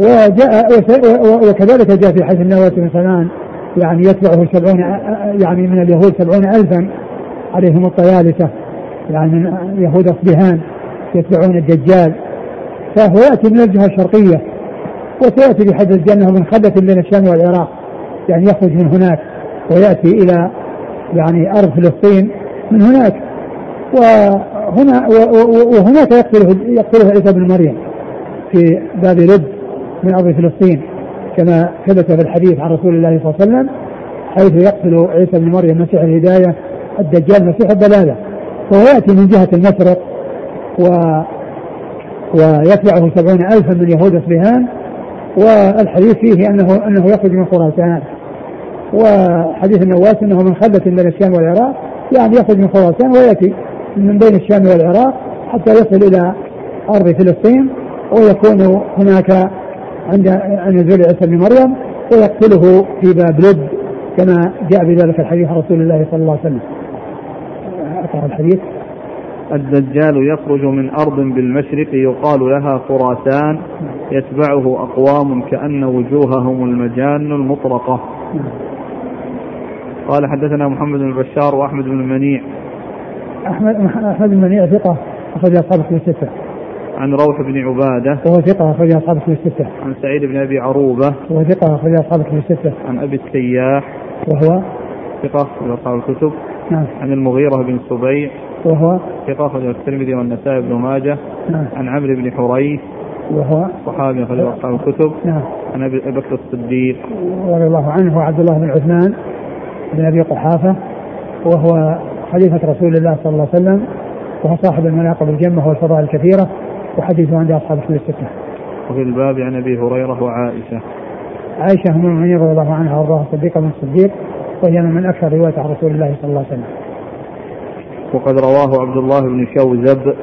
وجاء وكذلك جاء في حديث النواة بن سنان يعني يتبعه سبعون يعني من اليهود سبعون ألفا عليهم الطيالسة يعني من يهود أصبهان يتبعون الدجال. فهو يأتي من الجهة الشرقية وسيأتي حديث الجنة من خدة بين الشام والعراق يعني يخرج من هناك ويأتي إلى يعني أرض فلسطين من هناك. وهنا وهناك يقتله يقتله عيسى بن مريم في باب لد من أرض فلسطين كما ثبت في الحديث عن رسول الله صلى الله عليه وسلم حيث يقتل عيسى بن مريم مسيح الهداية الدجال مسيح الدلالة وهو يأتي من جهة المشرق و ويتبعه سبعون ألفا من يهود أصبهان والحديث فيه أنه أنه يخرج من خراسان. وحديث النواس أنه من خلة بين الشام والعراق يعني يخرج من خراسان ويأتي من بين الشام والعراق حتى يصل إلى أرض فلسطين ويكون هناك عند نزول عيسى بن مريم ويقتله في باب لد كما جاء بذلك الحديث عن رسول الله صلى الله عليه وسلم. أقرأ الحديث. الدجال يخرج من أرض بالمشرق يقال لها خراسان يتبعه أقوام كأن وجوههم المجان المطرقة قال حدثنا محمد بن بشار وأحمد بن منيع. أحمد أحمد بن منيع ثقة أخرج أصحاب كتب الستة. عن روح بن عبادة. وهو ثقة أخرج أصحاب كتب الستة. عن سعيد بن أبي عروبة. وهو ثقة أخرج أصحاب كتب الستة. عن أبي السياح. وهو؟ ثقة أخرج أصحاب الكتب. نعم. عن المغيرة بن سبيع وهو؟ ثقة أخرج الترمذي والنسائي بن ماجه. نعم. عن عمرو بن حريث. وهو؟ صحابي أخرج أصحاب الكتب. نعم. عن أبي بكر الصديق. رضي الله عنه وعبد الله بن عثمان. بن أبي قحافة وهو خليفة رسول الله صلى الله عليه وسلم وهو صاحب المناقب الجمة والفضائل الكثيرة وحديثه عند أصحاب الكتب الستة. وفي الباب عن أبي هريرة وعائشة. عائشة أم المؤمنين رضي الله عنها وأرضاها الصديقة من الصديق وهي من أكثر رواية عن رسول الله صلى الله عليه وسلم. وقد رواه عبد الله بن شوذب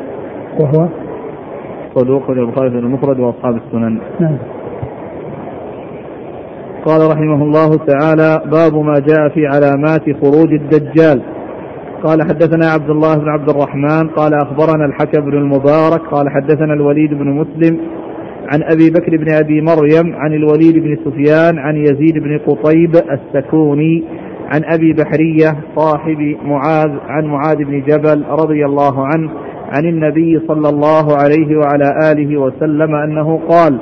وهو؟ صدوق البخاري المفرد وأصحاب السنن. نعم. قال رحمه الله تعالى باب ما جاء في علامات خروج الدجال. قال حدثنا عبد الله بن عبد الرحمن قال أخبرنا الحكم بن المبارك قال حدثنا الوليد بن مسلم عن أبي بكر بن أبي مريم عن الوليد بن سفيان عن يزيد بن قطيب السكوني عن أبي بحرية صاحب معاذ عن معاذ بن جبل رضي الله عنه عن النبي صلى الله عليه وعلى آله وسلم أنه قال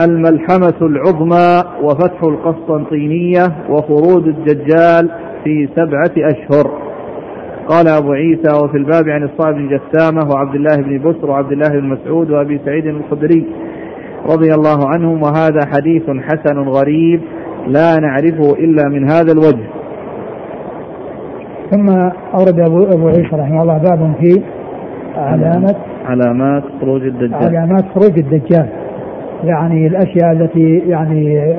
الملحمة العظمى وفتح القسطنطينية وخروج الدجال في سبعة أشهر. قال أبو عيسى وفي الباب عن الصعب بن جسامة وعبد الله بن بسر وعبد الله بن مسعود وأبي سعيد الخدري رضي الله عنهم وهذا حديث حسن غريب لا نعرفه إلا من هذا الوجه. ثم أورد أبو, أبو عيسى رحمه الله باب في علامة علامات خروج الدجال. علامات خروج الدجال. يعني الأشياء التي يعني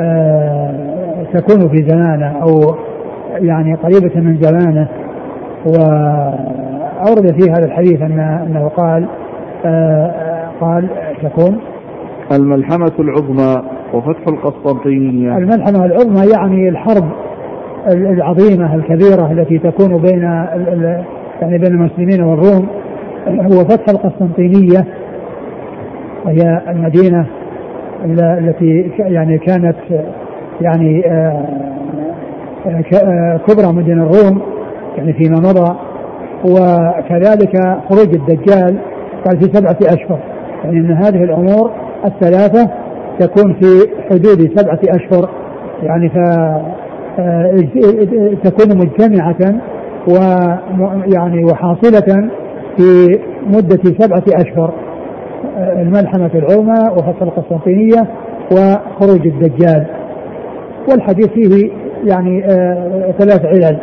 آه تكون في زمانه أو يعني قريبة من زمانه. وأورد في هذا الحديث أن أنه قال آه قال تكون الملحمة العظمى وفتح القسطنطينية. الملحمة العظمى يعني الحرب العظيمة الكبيرة التي تكون بين يعني بين المسلمين والروم. هو فتح القسطنطينية وهي المدينة التي يعني كانت يعني آه، آه، كبرى مدن الروم يعني فيما مضى. وكذلك خروج الدجال قال في سبعة أشهر يعني أن هذه الأمور الثلاثة تكون في حدود سبعة أشهر يعني ف آه، تكون مجتمعة ويعني وحاصلة في مدة سبعة أشهر. الملحمة العظمى وفتح القسطنطينية وخروج الدجال. والحديث فيه يعني آه ثلاث علل.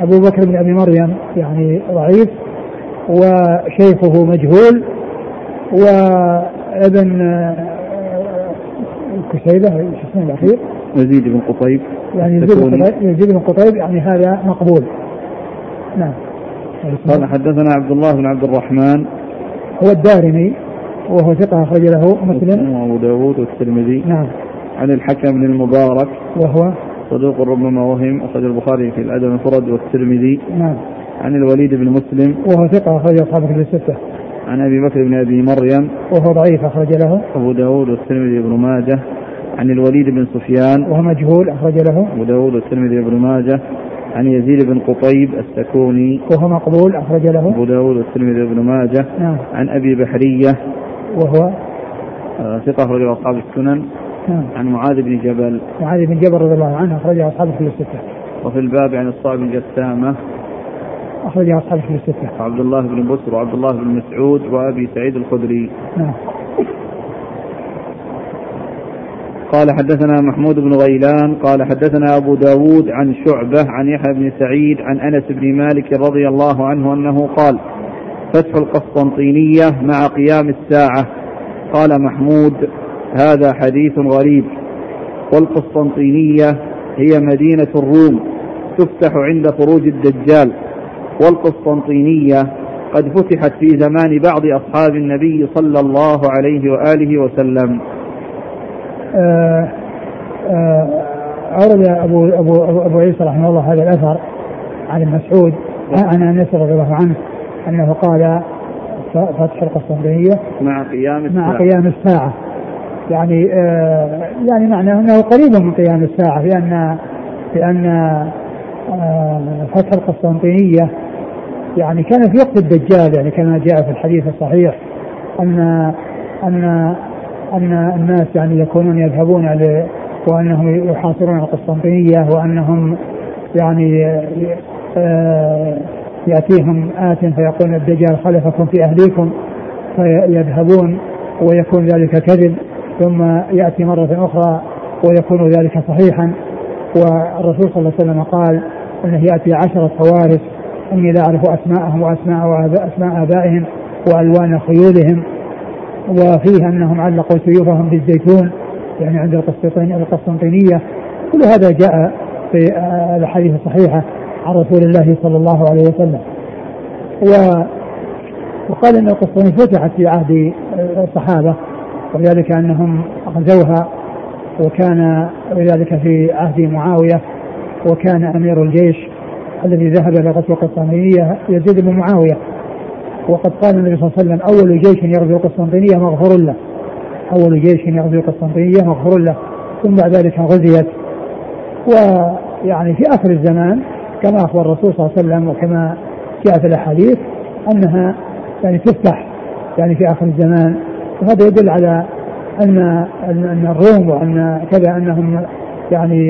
أبو بكر بن أبي مريم يعني ضعيف وشيخه مجهول وابن آه، كسيبة شو اسمه الأخير؟ يزيد بن قطيب. يعني يزيد بن قطيب, يزيد بن قطيب يعني هذا مقبول. نعم. قال حدثنا عبد الله بن عبد الرحمن. هو الدارمي. وهو ثقة أخرج له مسلم. وأبو داود والترمذي. نعم. عن الحكم بن المبارك. وهو صدوق ربما وهم أخرج البخاري في الأدب المفرد والترمذي. نعم. عن الوليد بن مسلم. وهو ثقة أخرج أصحاب كتب الستة. عن أبي بكر بن أبي مريم. وهو ضعيف أخرج له. أبو داود والترمذي بن ماجه. عن الوليد بن سفيان. وهو مجهول أخرج له. أبو داود والترمذي بن ماجه. عن يزيد بن قطيب السكوني. وهو مقبول أخرج له. أبو داود والترمذي بن ماجه. نعم. عن أبي بحرية. وهو آه، ثقة أخرجه أصحاب السنن. نعم. عن معاذ بن جبل. معاذ بن جبل رضي الله عنه أخرجه أصحاب كتب الستة وفي الباب عن الصائب بن جسامة. أخرجه أصحاب كتب الستة وعبد الله بن بسر وعبد الله بن مسعود وأبي سعيد الخدري. نعم. قال حدثنا محمود بن غيلان. قال حدثنا أبو داود عن شعبة عن يحيى بن سعيد عن أنس بن مالك رضي الله عنه أنه قال فتح القسطنطينية مع قيام الساعة. قال محمود هذا حديث غريب. والقسطنطينية هي مدينة الروم تفتح عند خروج الدجال. والقسطنطينية قد فتحت في زمان بعض أصحاب النبي صلى الله عليه وآله وسلم. آه آه أورد أبو أبو أبو عيسى رحمه الله هذا الأثر عن المسعود عن أنس رضي الله عنه. أنه قال فتح القسطنطينية مع قيام الساعة. مع قيام الساعة. يعني آه يعني معناه أنه قريب من قيام الساعة لأن لأن آه فتح القسطنطينية يعني كان في وقت الدجال يعني كما جاء في الحديث الصحيح أن أن أن الناس يعني يكونون يذهبون ل وأنهم يحاصرون القسطنطينية وأنهم يعني آه يأتيهم آت فيقول الدجال خلفكم في أهليكم فيذهبون ويكون ذلك كذب ثم يأتي مرة أخرى ويكون ذلك صحيحا. والرسول صلى الله عليه وسلم قال أنه يأتي عشرة فوارس إني لا أعرف أسماءهم وأسماء أسماء آبائهم وألوان خيولهم وفيه أنهم علقوا سيوفهم بالزيتون يعني عند القسطنطينية. كل هذا جاء في الأحاديث الصحيحة. عن رسول الله صلى الله عليه وسلم. و وقال إن القسطنطينية فتحت في عهد الصحابة وذلك أنهم غزوها وكان ذلك في عهد معاوية وكان أمير الجيش الذي ذهب إلى غزو القسطنطينية يزيد بن معاوية. وقد قال النبي صلى الله عليه وسلم أول جيش يغزو القسطنطينية مغفور له. أول جيش يغزو القسطنطينية مغفور له. ثم بعد ذلك غزيت. ويعني في آخر الزمان كما أخبر الرسول صلى الله عليه وسلم وكما جاء في الأحاديث أنها يعني تفتح يعني في آخر الزمان وهذا يدل على ان ان الروم وأن كذا أنهم يعني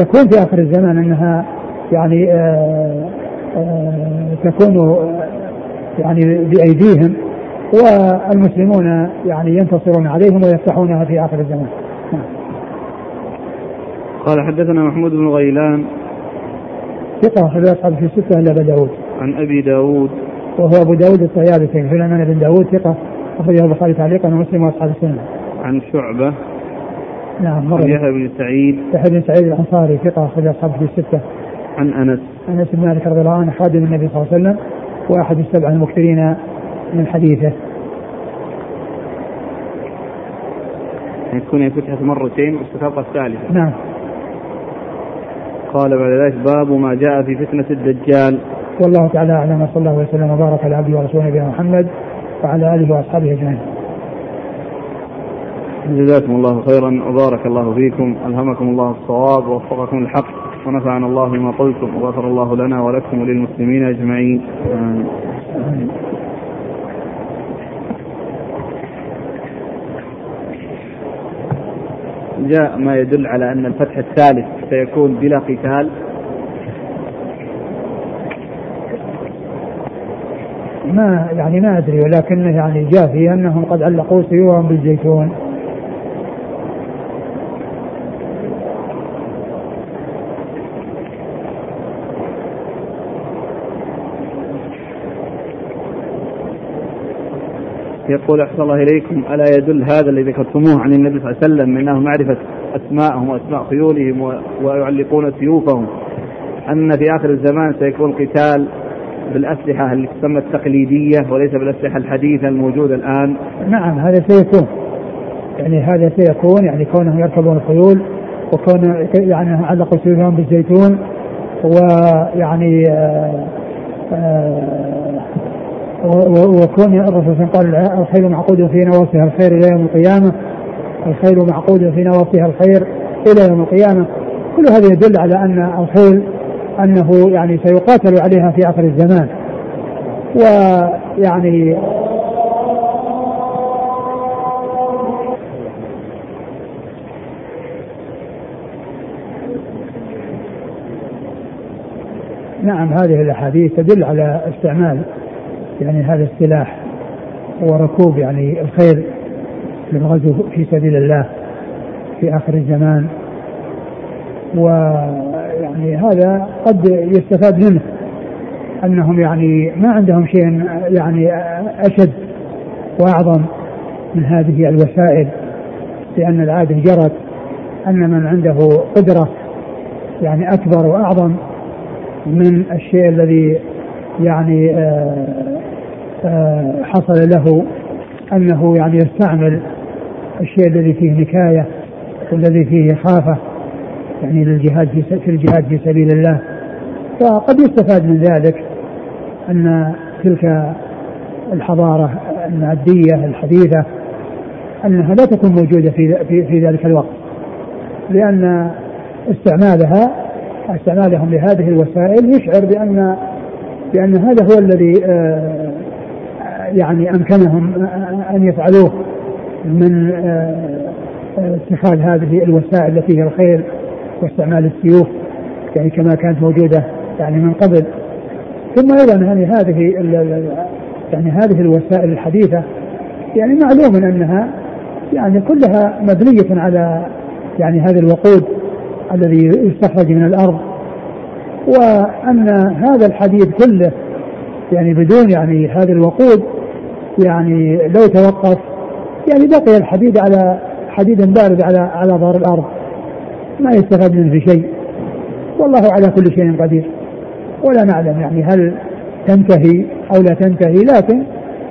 يكون في آخر الزمان أنها يعني تكون يعني بأيديهم والمسلمون يعني ينتصرون عليهم ويفتحونها في آخر الزمان. قال حدثنا محمود بن غيلان ثقة أخرج أصحاب في الستة إلا أبا داود. عن أبي داود. وهو أبو داود الطيالسي سليمان بن داود ثقة أخرجه البخاري تعليقا ومسلم وأصحاب السنة. عن شعبة. نعم مرة. يحيى بن سعيد. يحيى بن سعيد الأنصاري ثقة أخرج أصحاب في الستة. عن أنس. أنس بن مالك رضي الله عنه خادم النبي صلى الله عليه وسلم وأحد السبعة المكثرين من حديثه. يكون فتحت مرتين واستفاق الثالثة. نعم. قال بعد ذلك باب ما جاء في فتنة الدجال والله تعالى أعلم وصلى الله وسلم وبارك على عبده ورسوله نبينا محمد وعلى آله وأصحابه أجمعين. جزاكم الله خيرا وبارك الله فيكم ألهمكم الله الصواب ووفقكم الحق ونفعنا الله بما قلتم وغفر الله لنا ولكم وللمسلمين أجمعين آمين. جاء ما يدل على أن الفتح الثالث سيكون بلا قتال. ما يعني ما أدري ولكن يعني جاء في أنهم قد علقوا سيوفهم بالزيتون. يقول أحسن الله إليكم ألا يدل هذا الذي ذكرتموه عن النبي صلى الله عليه وسلم من أنه معرفة أسماءهم وأسماء خيولهم ويعلقون سيوفهم؟ أن في آخر الزمان سيكون قتال بالأسلحة اللي تسمى التقليدية وليس بالأسلحة الحديثة الموجودة الآن. نعم هذا سيكون. يعني هذا سيكون يعني كونهم يركبون الخيول وكون يعني علقوا سيوفهم بالزيتون ويعني آآ آه، آآ آه، وكون الرسول قال الخيل معقود في نواصيها الخير إلى يوم القيامة. الخيل معقود في نواصيها الخير إلى يوم القيامة. كل هذا يدل على أن الخيل أنه يعني سيقاتل عليها في آخر الزمان. ويعني نعم هذه الأحاديث تدل على استعمال يعني هذا السلاح وركوب يعني الخيل للغزو في سبيل الله في آخر الزمان. ويعني هذا قد يستفاد منه أنهم يعني ما عندهم شيء يعني أشد وأعظم من هذه الوسائل لأن العاده جرت أن من عنده قدرة يعني أكبر وأعظم من الشيء الذي يعني آه، حصل له أنه يعني يستعمل الشيء الذي فيه نكاية والذي فيه خافه يعني للجهاد في في الجهاد في سبيل الله. فقد يستفاد من ذلك أن تلك الحضارة الماديه الحديثة أنها لا تكون موجودة في في, في ذلك الوقت لأن استعمالها استعمالهم لهذه الوسائل يشعر بأن بأن هذا هو الذي آه، يعني أمكنهم أن يفعلوه من آه، اتخاذ هذه الوسائل التي هي الخير واستعمال السيوف يعني كما كانت موجودة يعني من قبل. ثم أيضا يعني هذه يعني هذه الوسائل الحديثة يعني معلوم أنها يعني كلها مبنية على يعني هذا الوقود الذي يستخرج من الأرض. وأن هذا الحديد كله يعني بدون يعني هذا الوقود يعني لو توقف يعني بقي الحديد على حديد بارد على على ظهر الأرض. ما يستفاد منه شيء. والله على كل شيء قدير. ولا نعلم يعني هل تنتهي أو لا تنتهي لكن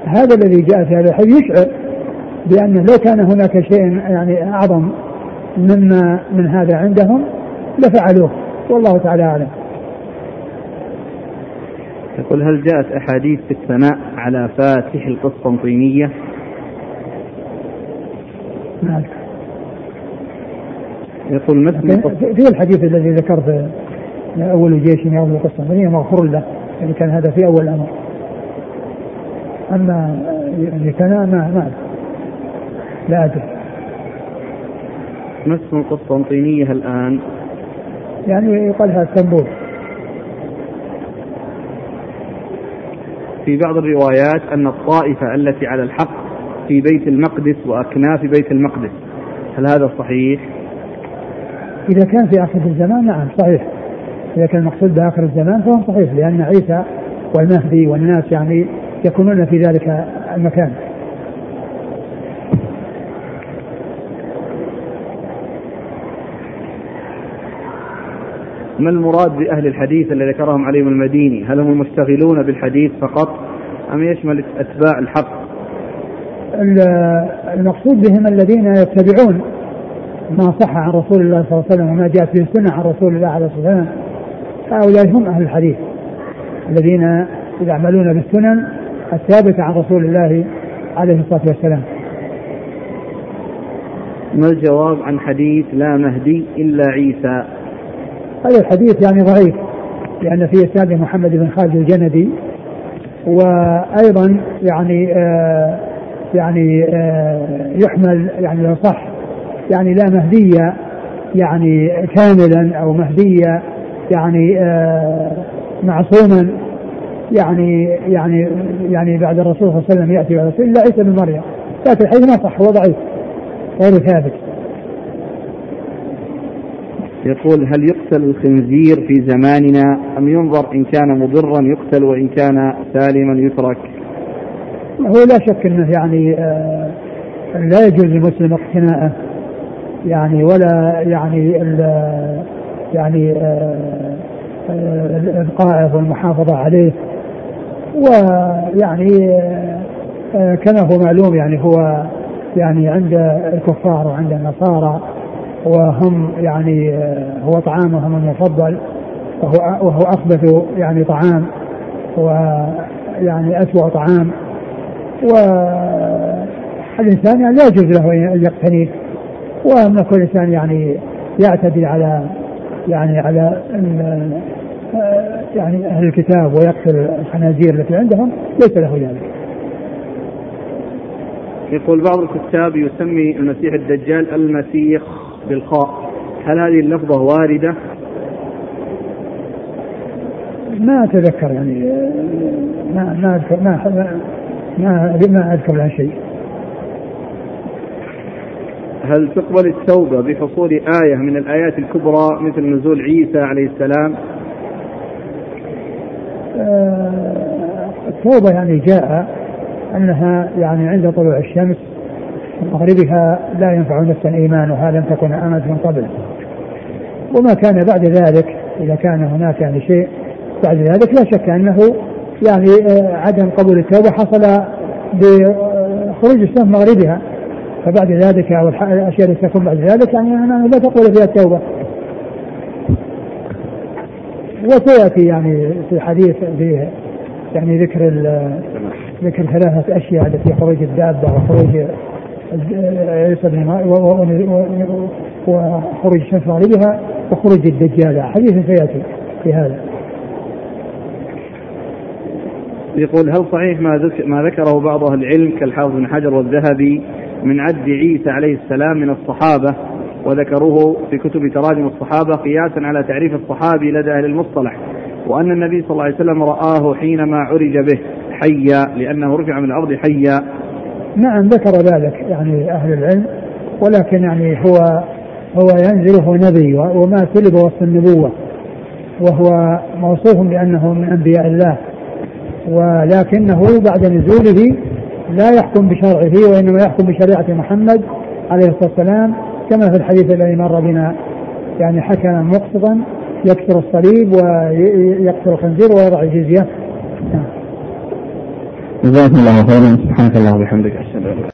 هذا الذي جاء في هذا الحديث يشعر بأنه لو كان هناك شيء يعني أعظم مما من هذا عندهم لفعلوه. والله تعالى أعلم. يقول هل جاءت أحاديث في الثناء على فاتح القسطنطينية؟ نعم. يقول مثل في الحديث الذي ذكرت أول جيش يغزو القسطنطينية مغفور له؟ يعني كان هذا في أول الأمر. أما يعني كان ما ما لا أدري. ما اسم القسطنطينية الآن؟ يعني يقال لها اسطنبول في بعض الروايات أن الطائفة التي على الحق في بيت المقدس وأكناف بيت المقدس. هل هذا صحيح؟ إذا كان في آخر الزمان نعم صحيح. إذا كان المقصود بآخر الزمان فهو صحيح لأن عيسى والمهدي والناس يعني يكونون في ذلك المكان. ما المراد بأهل الحديث الذي ذكرهم عليهم المديني؟ هل هم المشتغلون بالحديث فقط أم يشمل أتباع الحق؟ المقصود بهم الذين يتبعون ما صح عن رسول الله صلى الله عليه وسلم وما جاءت به السنة عن رسول الله عليه الصلاة والسلام. هؤلاء هم أهل الحديث الذين يعملون بالسنن الثابتة عن رسول الله عليه الصلاة والسلام. ما الجواب عن حديث لا مهدي إلا عيسى؟ هذا الحديث يعني ضعيف لأن في إسناده محمد بن خالد الجندي وأيضا يعني آه يعني آه يحمل يعني لو صح يعني لا مهدية يعني كاملا أو مهدية يعني آه معصوما يعني يعني يعني بعد الرسول صلى الله عليه وسلم يأتي بعد الرسول الا عيسى بن مريم لكن الحديث ما صح هو ضعيف غير ثابت. يقول هل يقتل الخنزير في زماننا أم ينظر إن كان مضرا يقتل وإن كان سالما يترك؟ هو لا شك أنه يعني آه لا يجوز للمسلم اقتناءه. يعني ولا يعني يعني آه القائد والمحافظة عليه. ويعني آه، كما هو معلوم يعني هو يعني عند الكفار وعند النصارى وهم يعني آه، هو طعامهم المفضل وهو وهو أخبث يعني طعام ويعني اسوء طعام والانسان يعني لا يجوز له أن يقتنيه وأن كل إنسان يعني يعتدي على يعني على يعني أهل الكتاب ويقتل الخنازير التي عندهم ليس له ذلك. يقول بعض الكتاب يسمي المسيح الدجال المسيح بالخاء هل هذه اللفظة واردة؟ ما أتذكر يعني ما ما أذكر ما ما ما أذكر عن شيء. هل تقبل التوبة بحصول آية من الآيات الكبرى مثل نزول عيسى عليه السلام؟ آه، التوبة يعني جاء أنها يعني عند طلوع الشمس مغربها لا ينفع نفسا إيمانها لم تكن آمنت من قبل وما كان بعد ذلك إذا كان هناك يعني شيء بعد ذلك لا شك أنه يعني آه، عدم قبول التوبة حصل بخروج الشمس مغربها فبعد ذلك أو الأشياء التي تكون بعد ذلك يعني لا تقبل فيها التوبة. وسيأتي يعني في حديث في يعني ذكر ذكر ثلاثة أشياء التي خروج الدابة وخروج وخروج الشمس مغربها وخروج الدجال. حديث سيأتي في هذا. يقول هل صحيح ما ما ذكره بعض أهل العلم كالحافظ بن حجر والذهبي من عد عيسى عليه السلام من الصحابة وذكروه في كتب تراجم الصحابة قياسا على تعريف الصحابي لدى أهل المصطلح وأن النبي صلى الله عليه وسلم رآه حينما عرج به حيا لأنه رفع من الأرض حيا. نعم ذكر ذلك يعني أهل العلم ولكن يعني هو هو ينزل هو نبي وما سلب وصف النبوة وهو موصوف بأنه من أنبياء الله ولكنه بعد نزوله لا يحكم بشرعه وإنما يحكم بشريعة محمد عليه الصلاة والسلام كما في الحديث الذي مر بنا يعني حكما مقسطا يكسر الصليب ويقتل الخنزير ويضع الجزية. جزاكم الله خيرا. سبحانك اللهم وبحمدك. أشهد أن